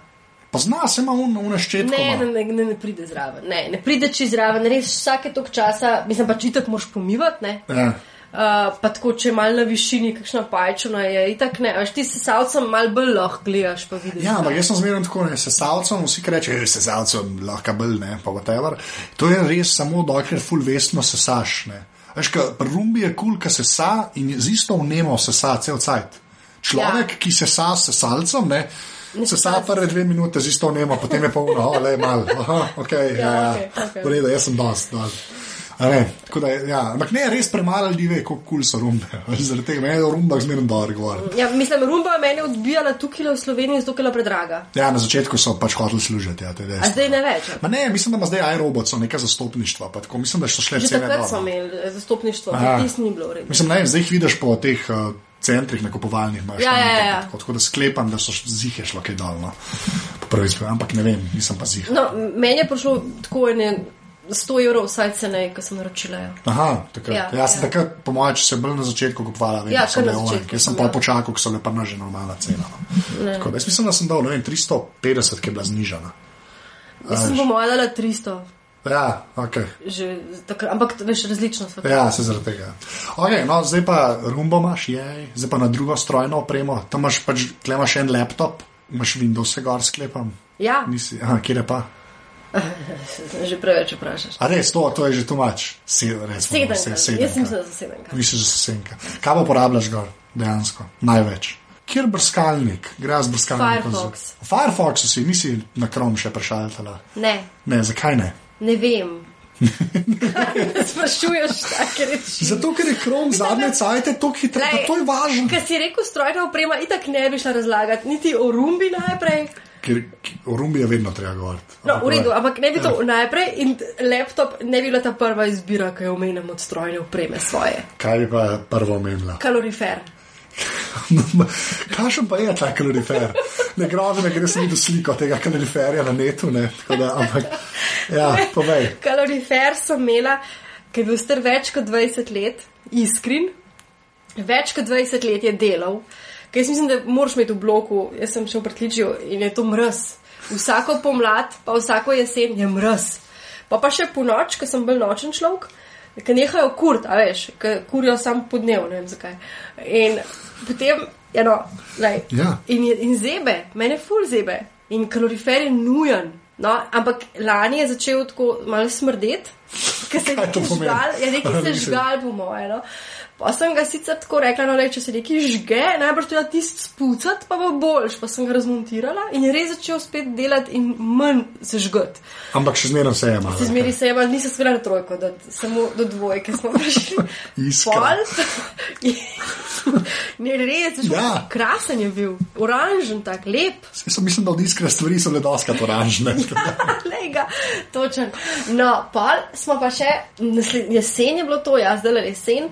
S1: Pa zna se ima un, un ščetko.
S2: Ne, ne, ne, ne, ne pride zraven. Ne, ne pride čez zraven, res vsake tok časa, mislim pa čitak moraš pomivati, ne.
S1: Ja.
S2: Uh, pa tako, če je mal na višini, kakšna pajčuna je, itak ne, veš ti se salcem mal bolj lahko gledaš, pa vidiš.
S1: Ja, ampak jaz sem zmerno tako, ne, sesalcem, vsi ki rečejo, sesalcem lahko bil, ne, pa whatever. To je res samo dokler full vestno sesaš, ne. Veš, ka, pri rumbi je kul, cool, ka sesa in z isto vnemo sesa cel cajt. Človek, ja. ki sesa s sesalcem, ne, sesa
S2: sesa.
S1: prve dve minute z isto vnemo, potem je pa uno, oh, le mal, aha, ok, ja, ja, ja.
S2: okej.
S1: v redu, jaz sem dost, dost. A Ne, tako da, ja, ampak ne, res premalo ljudi ve, kako kul cool so rumbe. Zaradi tega meni je o rumbah zmerno dobro govoriti.
S2: Ja, mislim, rumba je meni odbijala tukaj v Sloveniji, zato je bila predraga.
S1: Ja, na začetku so pač hoteli služiti. Ja, je
S2: A zdaj ne več. a?
S1: Ma ne, mislim, da ima zdaj iRobot, so neka zastopništva. Tako, mislim, da so šle cene
S2: takrat
S1: dol,
S2: smo
S1: no.
S2: imeli eh, zastopništvo,
S1: Aha.
S2: pa tisti ni bilo v redu.
S1: Mislim, ne, zdaj jih vidiš po teh uh, centrih nakupovalnih. imaš
S2: Ja,
S1: tam
S2: ja,
S1: nekaj
S2: ja.
S1: Tako, tako da sklepam, da so zihe šlo kaj dol. No. Po prvi izpit, ampak ne vem, nisem pa zih.
S2: No, meni je prišlo tako ene 100 evrov vsaj cenej, ko sem naročila. Ja.
S1: Aha, takrat. Ja,
S2: Ja,
S1: jaz sem
S2: ja.
S1: takrat, po mojem, če se bolj na začetku kupovala, vem,
S2: Ja,
S1: bile one.
S2: začetku
S1: Jaz sem
S2: sem,
S1: pa
S2: ja.
S1: počakal, ko so bile pa že normalna cena. No. Tako jaz mislim, da sem dal, ne vem, 350, ki je bila znižana.
S2: Jaz sem po mojem dala 300,
S1: Ja, ok.
S2: že takrat, ampak veš, različno so.
S1: Ja, se zaradi tega. Okay, no, zdaj pa rumbo imaš, je, zdaj pa na drugo strojno opremo. Tam imaš pač, imaš en laptop, imaš Windows, se gor sklepam.
S2: Ja,
S1: Nisi, aha, kje je pa?
S2: že preveč vprašaš.
S1: A res, to, to je že tumač. Sedem,
S2: jaz sem se za sedemka.
S1: Misliš, da se senka. Kaj pa uporabljaš gor, dejansko? Največ. Kjer brskalnik, gre z brskalnikom?
S2: Firefox.
S1: Z... Firefox si, nisi na Chrome še prešaltala.
S2: Ne,
S1: Ne, zakaj ne?
S2: ne vem. Kaj sprašuješ take reči?
S1: Zato, ker je Chrome zadnje cajte toliko hitreje,
S2: Glej,
S1: pa to je važno.
S2: Ker si rekel, strojna oprema, itak ne bi šla razlagati, niti o rumbi najprej.
S1: Ker o rumbi je vedno treba govoriti.
S2: No, v redu,
S1: povej.
S2: ampak ne bi to
S1: Ja.
S2: najprej in laptop ne bi bila ta prva izbira, ki jo omenjam od strojne opreme svoje.
S1: Kaj bi pa prvo omenila?
S2: Kalorifer.
S1: Kakšen pa je ta kalorifer? Ne grozi, ne gre se mi do sliko tega kaloriferja na netu, ne? Tako Da, ampak, ja, povej.
S2: Kalorifer sem imela, ki je bil star več kot 20 let, iskren, več kot 20 let je delal. Ker jaz mislim, da moraš imeti v bloku, jaz sem šel v pritličju in je to mrz. Vsako pomlad, pa vsako jesen je mrz. Pa pa še po noč, ker sem bolj nočen človek, ker nehajo kurt, a veš, ker kurijo sam po dnevu, ne vem zakaj. In potem, ja, no, lej,
S1: Ja.
S2: in, in zebe, mene ful zebe. In kalorifer je nujen. No, ampak lani je začel tako malo smrdeti, ker se je žgal, ja, nekaj se je žgal, po moje. No. Pa sem ga sicer tako rekla, no, lej, če se nekaj žge, najbrž treba tisti spucati, pa bo boljš. Pa sem ga razmontirala in je res začel spet delati in manj se žgati.
S1: Ampak še zmeraj se je malo.
S2: Se zmeri se je, ampak nisem spela na trojko, da, samo do dvojke smo prišli. Pol, ne res,
S1: Ja.
S2: ja. krasen je bil, oranžen, tak lep.
S1: Jaz sem mislim, da od iskre stvari so le doskrat oranžne.
S2: Lej ga, točen. No, pol smo pa še, jesen je bilo to, jaz zdaj le jesen.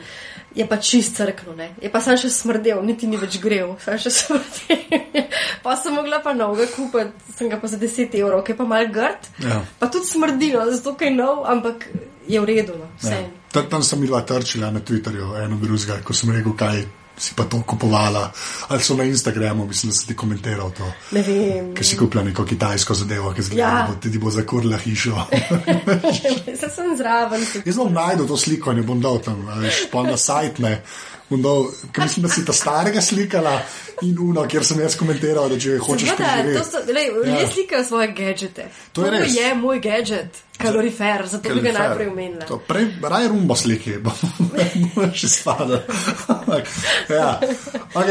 S2: Je pa čist crkno, ne. Je pa sam še smrdel, niti ni več grev, sam še smrdel. pa sem mogla pa novega kupiti, sem ga pa za 10 evrov, ki je pa mal grd.
S1: Ja.
S2: Pa tudi smrdino, zato kaj nov, ampak je v redu, no.
S1: Ja. Tam sem bila trčila na Twitterju, eno drugega, ko sem rekel, kaj si pa to kupovala, ali so na Instagramu, mislim, da si ti komentiral to.
S2: Ne vem.
S1: Ker si kupila neko kitajsko zadevo, ki zgleda,
S2: Ja.
S1: da bo, ti bo zakurila hišo.
S2: Zdaj sem zraven.
S1: Jaz bom najdel to sliko in jo bom dal tam, pa na sajt ne. Bom dal, ker mislim, da si ta starega slikala in uno, kjer sem jaz komentiral, da če hočeš
S2: Seveda, to
S1: preživeti.
S2: so, lej,
S1: Ja.
S2: ljudje slikajo svoje gadžete.
S1: To je
S2: je moj gadget, kalorifer, zato bi ga najprej omenila.
S1: To Prej, raj rumbo sliki, bo še spada. ja, ok.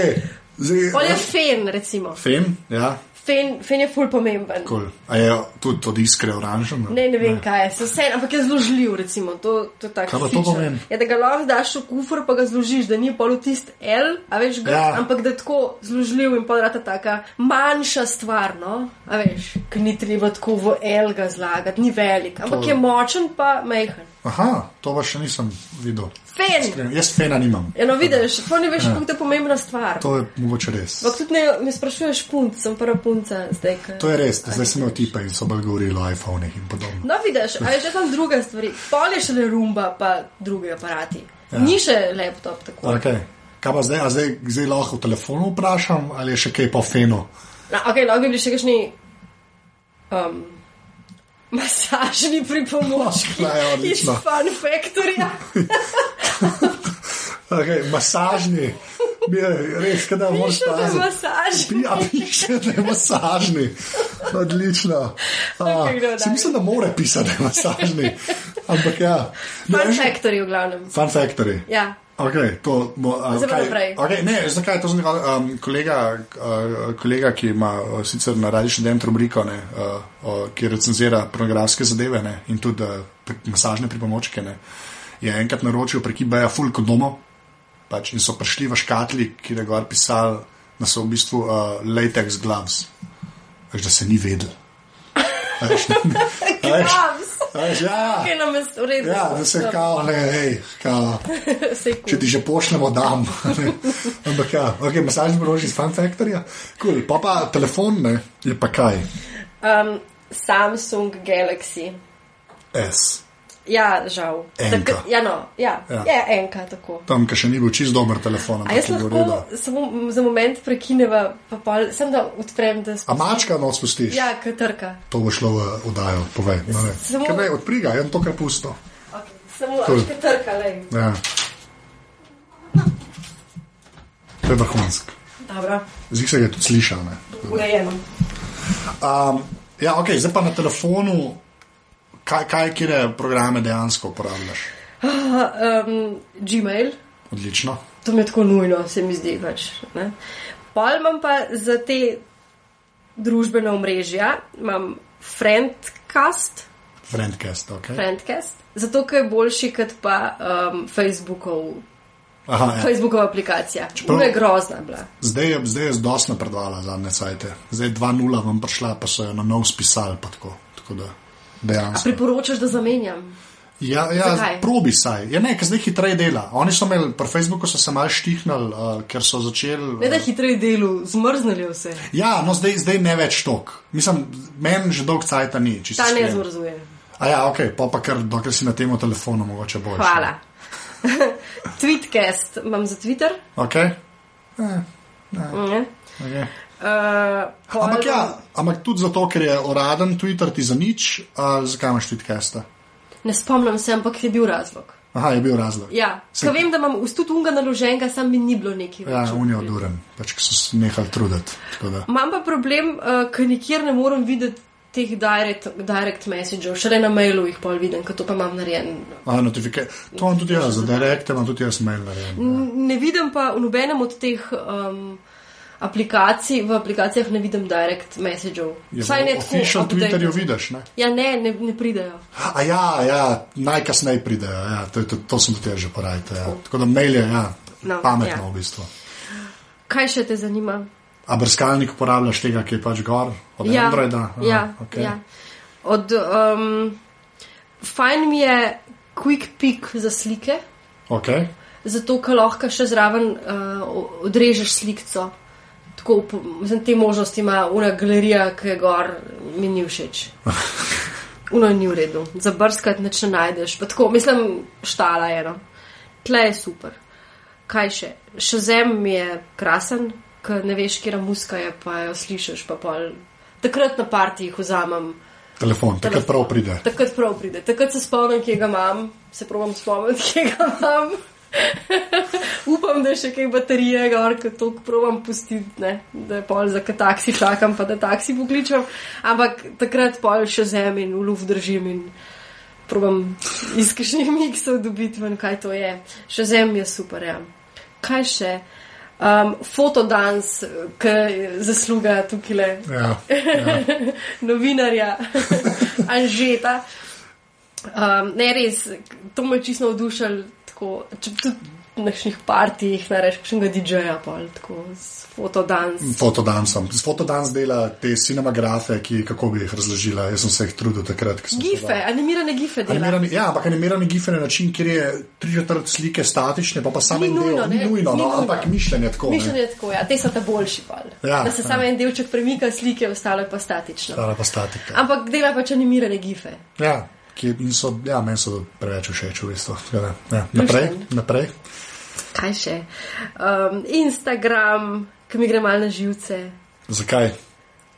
S1: Zdaj,
S2: Pol je fen, recimo.
S1: Fen, ja,
S2: Fen, fen je ful pomemben.
S1: cool. A je tudi od iskre oranžen?
S2: Ne, ne vem, kaj je, se vse, ampak je zložljiv, recimo. To, to.
S1: Kaj pa to pomeni?
S2: Je, da ga lahko daš v kufr, pa ga zložiš, da ni pol tist L, a veš ga,
S1: Ja.
S2: ampak da je tako zložljiv in pol rata taka manjša stvar, no, a veš, ki ni treba tako v L ga zlagati, ni velik, ampak
S1: To-
S2: je močen pa majhen.
S1: Aha, to pa še nisem videl.
S2: Fen!
S1: Iskreno, Jaz fena nimam.
S2: Eno vidiš, to ne veš, kako je pomembna stvar.
S1: To je mogoče res.
S2: Ampak tudi ne, ne sprašuješ punc, sem prva punca zdaj. Ka...
S1: To je res, zdaj sem imel tipe in so bolj govorili o iPhonih in podobno.
S2: No, vidiš, a je že tam druga stvar. Pol je šele rumba, pa drugi aparati.
S1: Ja.
S2: Ja. Ni še laptop tako.
S1: Okay. Kaj pa zdaj, a zdaj, zdaj lahko v telefonu vprašam ali je še kaj po fenu?
S2: No, ok, lahko bi bili še kakšni um, masažni pripomočki
S1: ja,
S2: iz. Fun Factoryja.
S1: Okay, masažni, je res, moraš
S2: Piše, da je
S1: paziti.
S2: masažni.
S1: Ja, piše, da je masažni. Odlično. A, si
S2: dalje.
S1: mislim, da mora pisati, da je masažni. Ampak ja. Ne,
S2: Fun
S1: veš-
S2: Factory v glavnem.
S1: Fun Factory.
S2: Ja.
S1: Okay, to, bo,
S2: pa
S1: kaj-. Okay, ne, zakaj to zanima? Um, kolega, uh, kolega, ki ima uh, sicer na radiju študent rubriko, ne, uh, uh, ki recenzira pornografske zadeve ne, in tudi uh, pri- masažne pripomočke, ne, je enkrat naročil prek eBaya full kondomov pač, in so prišli v škatli, kjer je gor pisal, da so v bistvu uh, latex gloves. Veš, da se ni vedel. Veš, a veš, veš, ja,
S2: redu?
S1: ja, da se kao, ne, hej, kao. Če ti že pošljemo, dam. ne. Ampak ja, ok, masažni brož iz Fun Factorja. Cool. Pa pa telefon, ne, je pa kaj?
S2: Um, Samsung Galaxy.
S1: S.
S2: Ja, žal. Tak, ja, no, ja,
S1: Ja.
S2: ja. je enka tako.
S1: Tam, ki še ni bil čist dober telefon.
S2: Jaz
S1: je
S2: lahko samo za moment prekineva, pa pol, sem da odprem, da
S1: A mačka no spustiš?
S2: Ja, katrka.
S1: To bo šlo v oddajo, povej. No, ne.
S2: Samo-
S1: ne, odpriga, jaz to kar pusto.
S2: Okay. Samo
S1: Cool.
S2: cool. katrka, le.
S1: Ja. To je vrhunsk. Zdi se, da je tudi slišal.
S2: urejeno.
S1: Um, ja, ok, zdaj pa na telefonu, kaj, kaj kire programe dejansko uporabljaš?
S2: Um, Gmail,
S1: Odlično.
S2: to mi je tako nujno, se mi zdi pač. ne. Pol imam pa za te družbene omrežja, imam Friendcast,
S1: Friendcast, ok.
S2: Friendcast, zato ker je boljši kot pa um, Facebookov,
S1: Aha, ja.
S2: Facebookova aplikacija.
S1: Čeprav-
S2: je grozna bila.
S1: Zdaj je, zdaj je dosti napredovala zadnje sajte. Zdaj 2.0 vam prišla, pa so jo na nov spisali. Tako, tako da dejansko.
S2: Priporočaš, da zamenjam.
S1: Ja, ja
S2: Zakaj?
S1: probi saj. Ja, ne, ker zdaj hitreje dela. Oni so imeli, pri Facebooku so se mal štihnili, uh, ker so začeli.
S2: Ne da hitreje delu, zmrznili vse.
S1: Ja, no zdaj, zdaj ne več tok. Mislim, meni že dolg cajta ni.
S2: Ta ne
S1: iskren.
S2: zmrzuje.
S1: A ja, ok, pa pa kar, dokler si na tem telefonu, mogoče boš.
S2: Hvala. Tweetcast imam za Twitter.
S1: Ok.
S2: Ne?
S1: okay.
S2: Uh,
S1: Ampak ja, ampak tudi zato, ker je uraden Twitter ti za nič, a zakaj imaš tweetcasta?
S2: Ne spomnim se, ampak je bil razlog.
S1: Aha, je bil razlog.
S2: Ja,
S1: Se-
S2: Ka vem, da imam ustut unga naloženega, sam mi ni bilo neki
S1: Ja, je oduren, pač so se nehali truditi.
S2: Imam pa problem, uh, ker nikjer ne morem videti teh direct, direct messagev, šele na mailu jih pol vidim, ker to pa imam narejen.
S1: A, notifika- to imam tudi jaz, za direkte imam tudi jaz mail narejen.
S2: N- Ne vidim pa v nobenem od teh um, aplikacij, v aplikacijah ne vidim direct messagev.
S1: Je
S2: Vsaj ne tako.
S1: official
S2: updated.
S1: Twitterju vidiš, ne?
S2: Ja, ne, ne, ne pridejo.
S1: A ja, ja najkasneje pridejo, ja, to, to, to sem tudi že porajal. Ja. Tako da mail je ja,
S2: No,
S1: pametno
S2: ja.
S1: v bistvu.
S2: Kaj še te zanima?
S1: A brskalnik uporabljaš tega, ki je pač gor, od
S2: ja,
S1: Androida? Aha,
S2: ja,
S1: okej.
S2: ja. Od, um, fajn mi je quick pick za slike,
S1: Okay.
S2: zato ker lahko še zraven uh, odrežeš slikco. Tako, mislim, te možnosti ima una galerija, ki je gor, mi ni všeč. Uno ni v redu, za brskati neč ne najdeš. Pa Tako, mislim, štala je eno. Tle je super. kaj še? Še zem je krasen, ker ne veš, kje muska je, pa jo slišiš. Pa pol. Takrat na partijih vzamem.
S1: Telefon, takrat
S2: Telefon.
S1: prav pride.
S2: Takrat prav pride, takrat se spomnim, kje ga imam, se pravim spomniti, kje ga imam. Upam, da je še kaj baterije, gor, ker to provam pustiti, ne? da je pol za taksi čakam, pa da taksi pokličem. Ampak takrat pol še zem in v luft držim in provam iz kakšnih miksov dobiti ven, kaj to je. Še zem je super, ja. Kaj še? Um, fotodans, ki zasluga tukaj le
S1: Ja, ja.
S2: novinarja Anžeta. Um, ne res, to me je čisto navdušilo, tako, če tudi na nekih partijih nareš, kakšnega DJ-ja, pol, tako s fotodans.
S1: Fotodansom. Z fotodans dela te cinemagrafe, ki kako bi jih razložila. Jaz sem se jih trudil takrat.
S2: Gife,
S1: študoval.
S2: animirane gife dela.
S1: Animirani, ja, ampak animirani gife na način, kjer je tri četrt slike statične, pa pa samo
S2: Ni
S1: en del.
S2: nujno,
S1: Ni
S2: ne,
S1: nujno,
S2: ni
S1: no,
S2: nujno.
S1: ampak mišljenje tako. ne.
S2: Mišljenje je tako, ja, te so ta boljši pol.
S1: Ja,
S2: da se
S1: ja.
S2: samo en delček premika slike, ostalo je pa statično.
S1: Stara pa statika.
S2: Ampak dela pač animirane gife.
S1: Ja, ki in so, ja, meni so preveč všeč v bistvu. Da, Ja, naprej, naprej.
S2: Kaj še? Um, Instagram, ki mi gre malo na živce.
S1: Zakaj?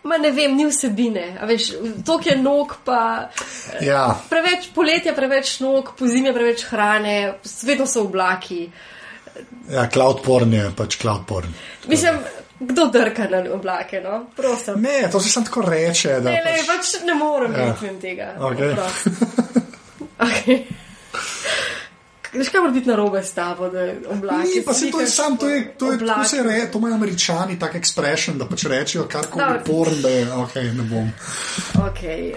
S2: Ma ne vem, ni vsebine. A Veš, to je nog, pa
S1: Ja,
S2: preveč poletja, preveč nog, po zimi preveč hrane, vedno so oblaki.
S1: ja cloud porn je pač cloud porn.
S2: Mislim, kdo drka na oblake, no? Prosim.
S1: Ne, to se sam tako reče. Da,
S2: Ne, ne,
S1: pač,
S2: pač ne morem
S1: Ja.
S2: ja. tega. Prosim. Okay. Veš, kaj mora biti narobe s tabo, da oblaki.
S1: Ni, pa se to je sam, to je, to je, tako
S2: oblake.
S1: se reče, to imajo američani, tak expression, da pač rečejo karkoli porn, da je, ok, ne bom.
S2: Okay,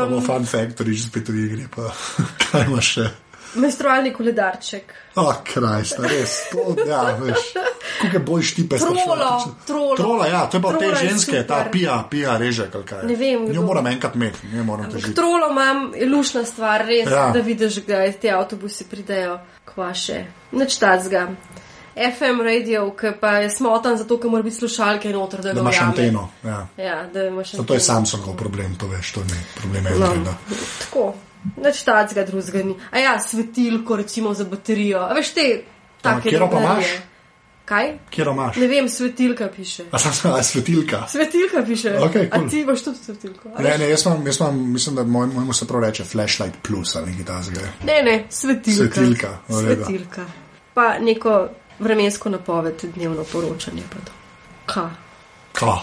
S1: Pa bo
S2: um,
S1: fun factory, že spet v igri, pa kaj imaš še.
S2: Menstrualni koledarček.
S1: Oh, krajst, res. To, ja, veš, kako je bolj štipe.
S2: Trolo, trolo.
S1: Trola, ja, to je pa te
S2: Trola je
S1: ženske, ta
S2: super.
S1: pija, pija, reže, kaj.
S2: Ne vem, kdo.
S1: moram enkrat imeti, ne moram težiti.
S2: Trolo imam, je lušna stvar, res,
S1: Ja.
S2: da vidiš, da ti avtobusi pridejo kvaše. Nič tacga. FM radio, ki pa je smotan zato, ker mora biti slušalke noter, da,
S1: Da imaš anteno, ja.
S2: Ja, da imaš
S1: Zato je
S2: anteno.
S1: Samsungov problem, to veš, to ni problem
S2: No, tako, nič tacga drugega ni. A ja, svetilko recimo za baterijo. A veš te, take
S1: katero pa imaš?
S2: Kaj?
S1: Kjer imaš?
S2: Ne vem, svetilka piše.
S1: A sam sem svetilka.
S2: Svetilka piše. A
S1: cool.
S2: ti imaš tudi svetilko? A
S1: Ne,
S2: veš?
S1: ne, jaz imam, jaz imam, mislim, da moj, mojemu se prav reče flashlight plus ali nekaj takega.
S2: Ne, ne, svetilka.
S1: Svetilka, redu.
S2: svetilka. Pa neko vremensko napoved, dnevno poročanje. Pa to. Ka?
S1: Ka?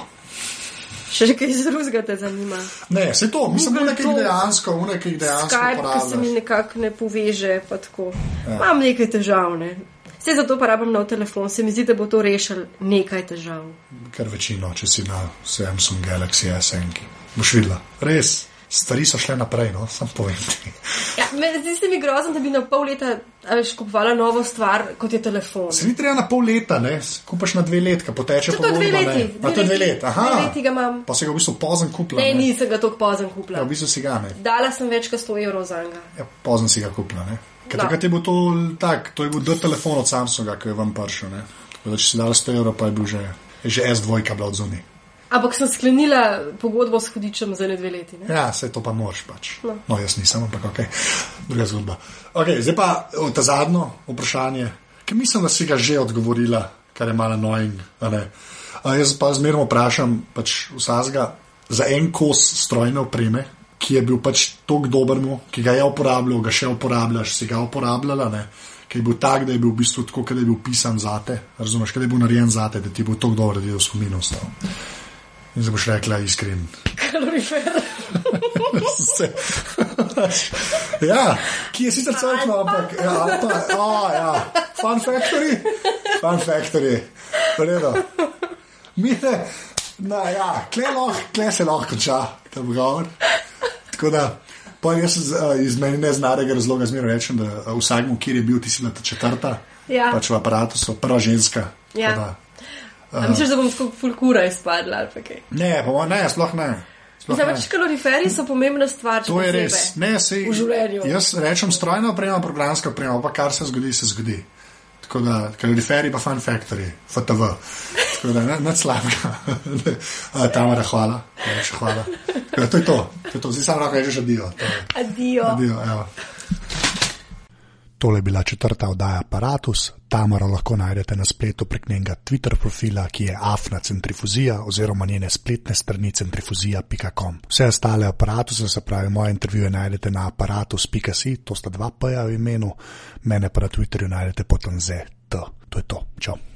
S2: Še kaj drugega te zanima?
S1: Ne, se to, mislim, da nekaj
S2: to.
S1: dejansko, v nekaj dejansko
S2: Skype, ki se mi nekako ne poveže, pa tako. Ja. Imam nekaj težav, ne. Vse zato pa rabim nov telefon, se mi zdi, da bo to rešil nekaj težav.
S1: Kar večino, če si na Samsung Galaxy S1, boš videla. Res, stvari so šle naprej, no, sam povem.
S2: Ja, me, zdi se mi grozno, da bi na pol leta veš, kupovala novo stvar, kot je telefon.
S1: Se ni treba na pol leta, ne, kupaš na dve let, ko poteče
S2: je dve leti.
S1: ne. A to dve leti, aha.
S2: Dve leti ga imam.
S1: Pa se ga v bistvu pozem kupila.
S2: Ne,
S1: ne.
S2: nisem ga tako pozem
S1: Ja,
S2: kupila.
S1: v bistvu si ga ne.
S2: Dala sem več kot 100 evrov za njega.
S1: Ja, pozem si ga kupila, ne. Ker
S2: No.
S1: takrat je bil to tak, to je bil D telefon od Samsunga, ki je vam prišel, ne. Tako da če si dala 100 evrov, pa je bil že, že S2 bila od zunaj.
S2: Ampak sem sklenila pogodbo s hudičem za ne dve leti. Ne?
S1: Ja, se to pa moraš pač.
S2: No.
S1: No, jaz nisem, ampak ok, druga zgodba. Okay, zdaj pa ta zadnjo vprašanje, ki mislim, da si ga že odgovorila, kar je malo. A jaz pa zmerno vprašam pač vsazga za en kos strojne opreme, ki je bil pač tako dober ki ga je uporabljal, ga še uporabljaš, si ga uporabljala, ne. Ki je bil tak, da je bil v bistvu tako, da je bil pisan zate, razumeš, kot da je bil narejen zate, da ti je bil tako dober, da je v spominu ostal. In zdaj boš rekla iskren.
S2: Kalorifer.
S1: Ja, ki je sicer crkva, ampak ja, Alpa, oh, ja. Fun Factory, Fun Factory, redo. Mire, na, ja, kle, lahko, kle se lahko konča ta pogovor. Tako da, pa jaz z- iz meni neznanega razloga zmeraj rečem, da a, vsakmu, kjer je bil, ti si bila ta četrta,
S2: Ja.
S1: pač v aparatu so prva ženska. tako
S2: Ja.
S1: da-
S2: A misliš, da bom tako fulkura izpadla ali kaj?
S1: Ne, pa ne, sploh ne.
S2: Zdaj, pač kaloriferi so pomembna stvar,
S1: To je res. Ne, sej,
S2: v življenju.
S1: Jaz rečem strojna oprema, programska oprema, pa kar se zgodi, se zgodi. Tako da, kaloriferi pa fun factory, FTV. Tako da, ne, ne slabega. Tamara, hvala. Najlepša hvala. Da, to je to. to, je to. Zdaj samo lahko rečeš adijo.
S2: Adijo.
S1: Adijo, evo.
S3: Tole je bila četrta oddaja Apparatus,
S1: Tamara lahko najdete na spletu prek njenega Twitter profila, ki je afna centrifuzija oziroma njene spletne strani centrifuzija.com. Vse ostale aparatuse, se pravi moje intervjuje, najdete na aparatus.si, to sta dva p-ja v imenu, mene pa na Twitterju najdete potanze. To je to. Čau.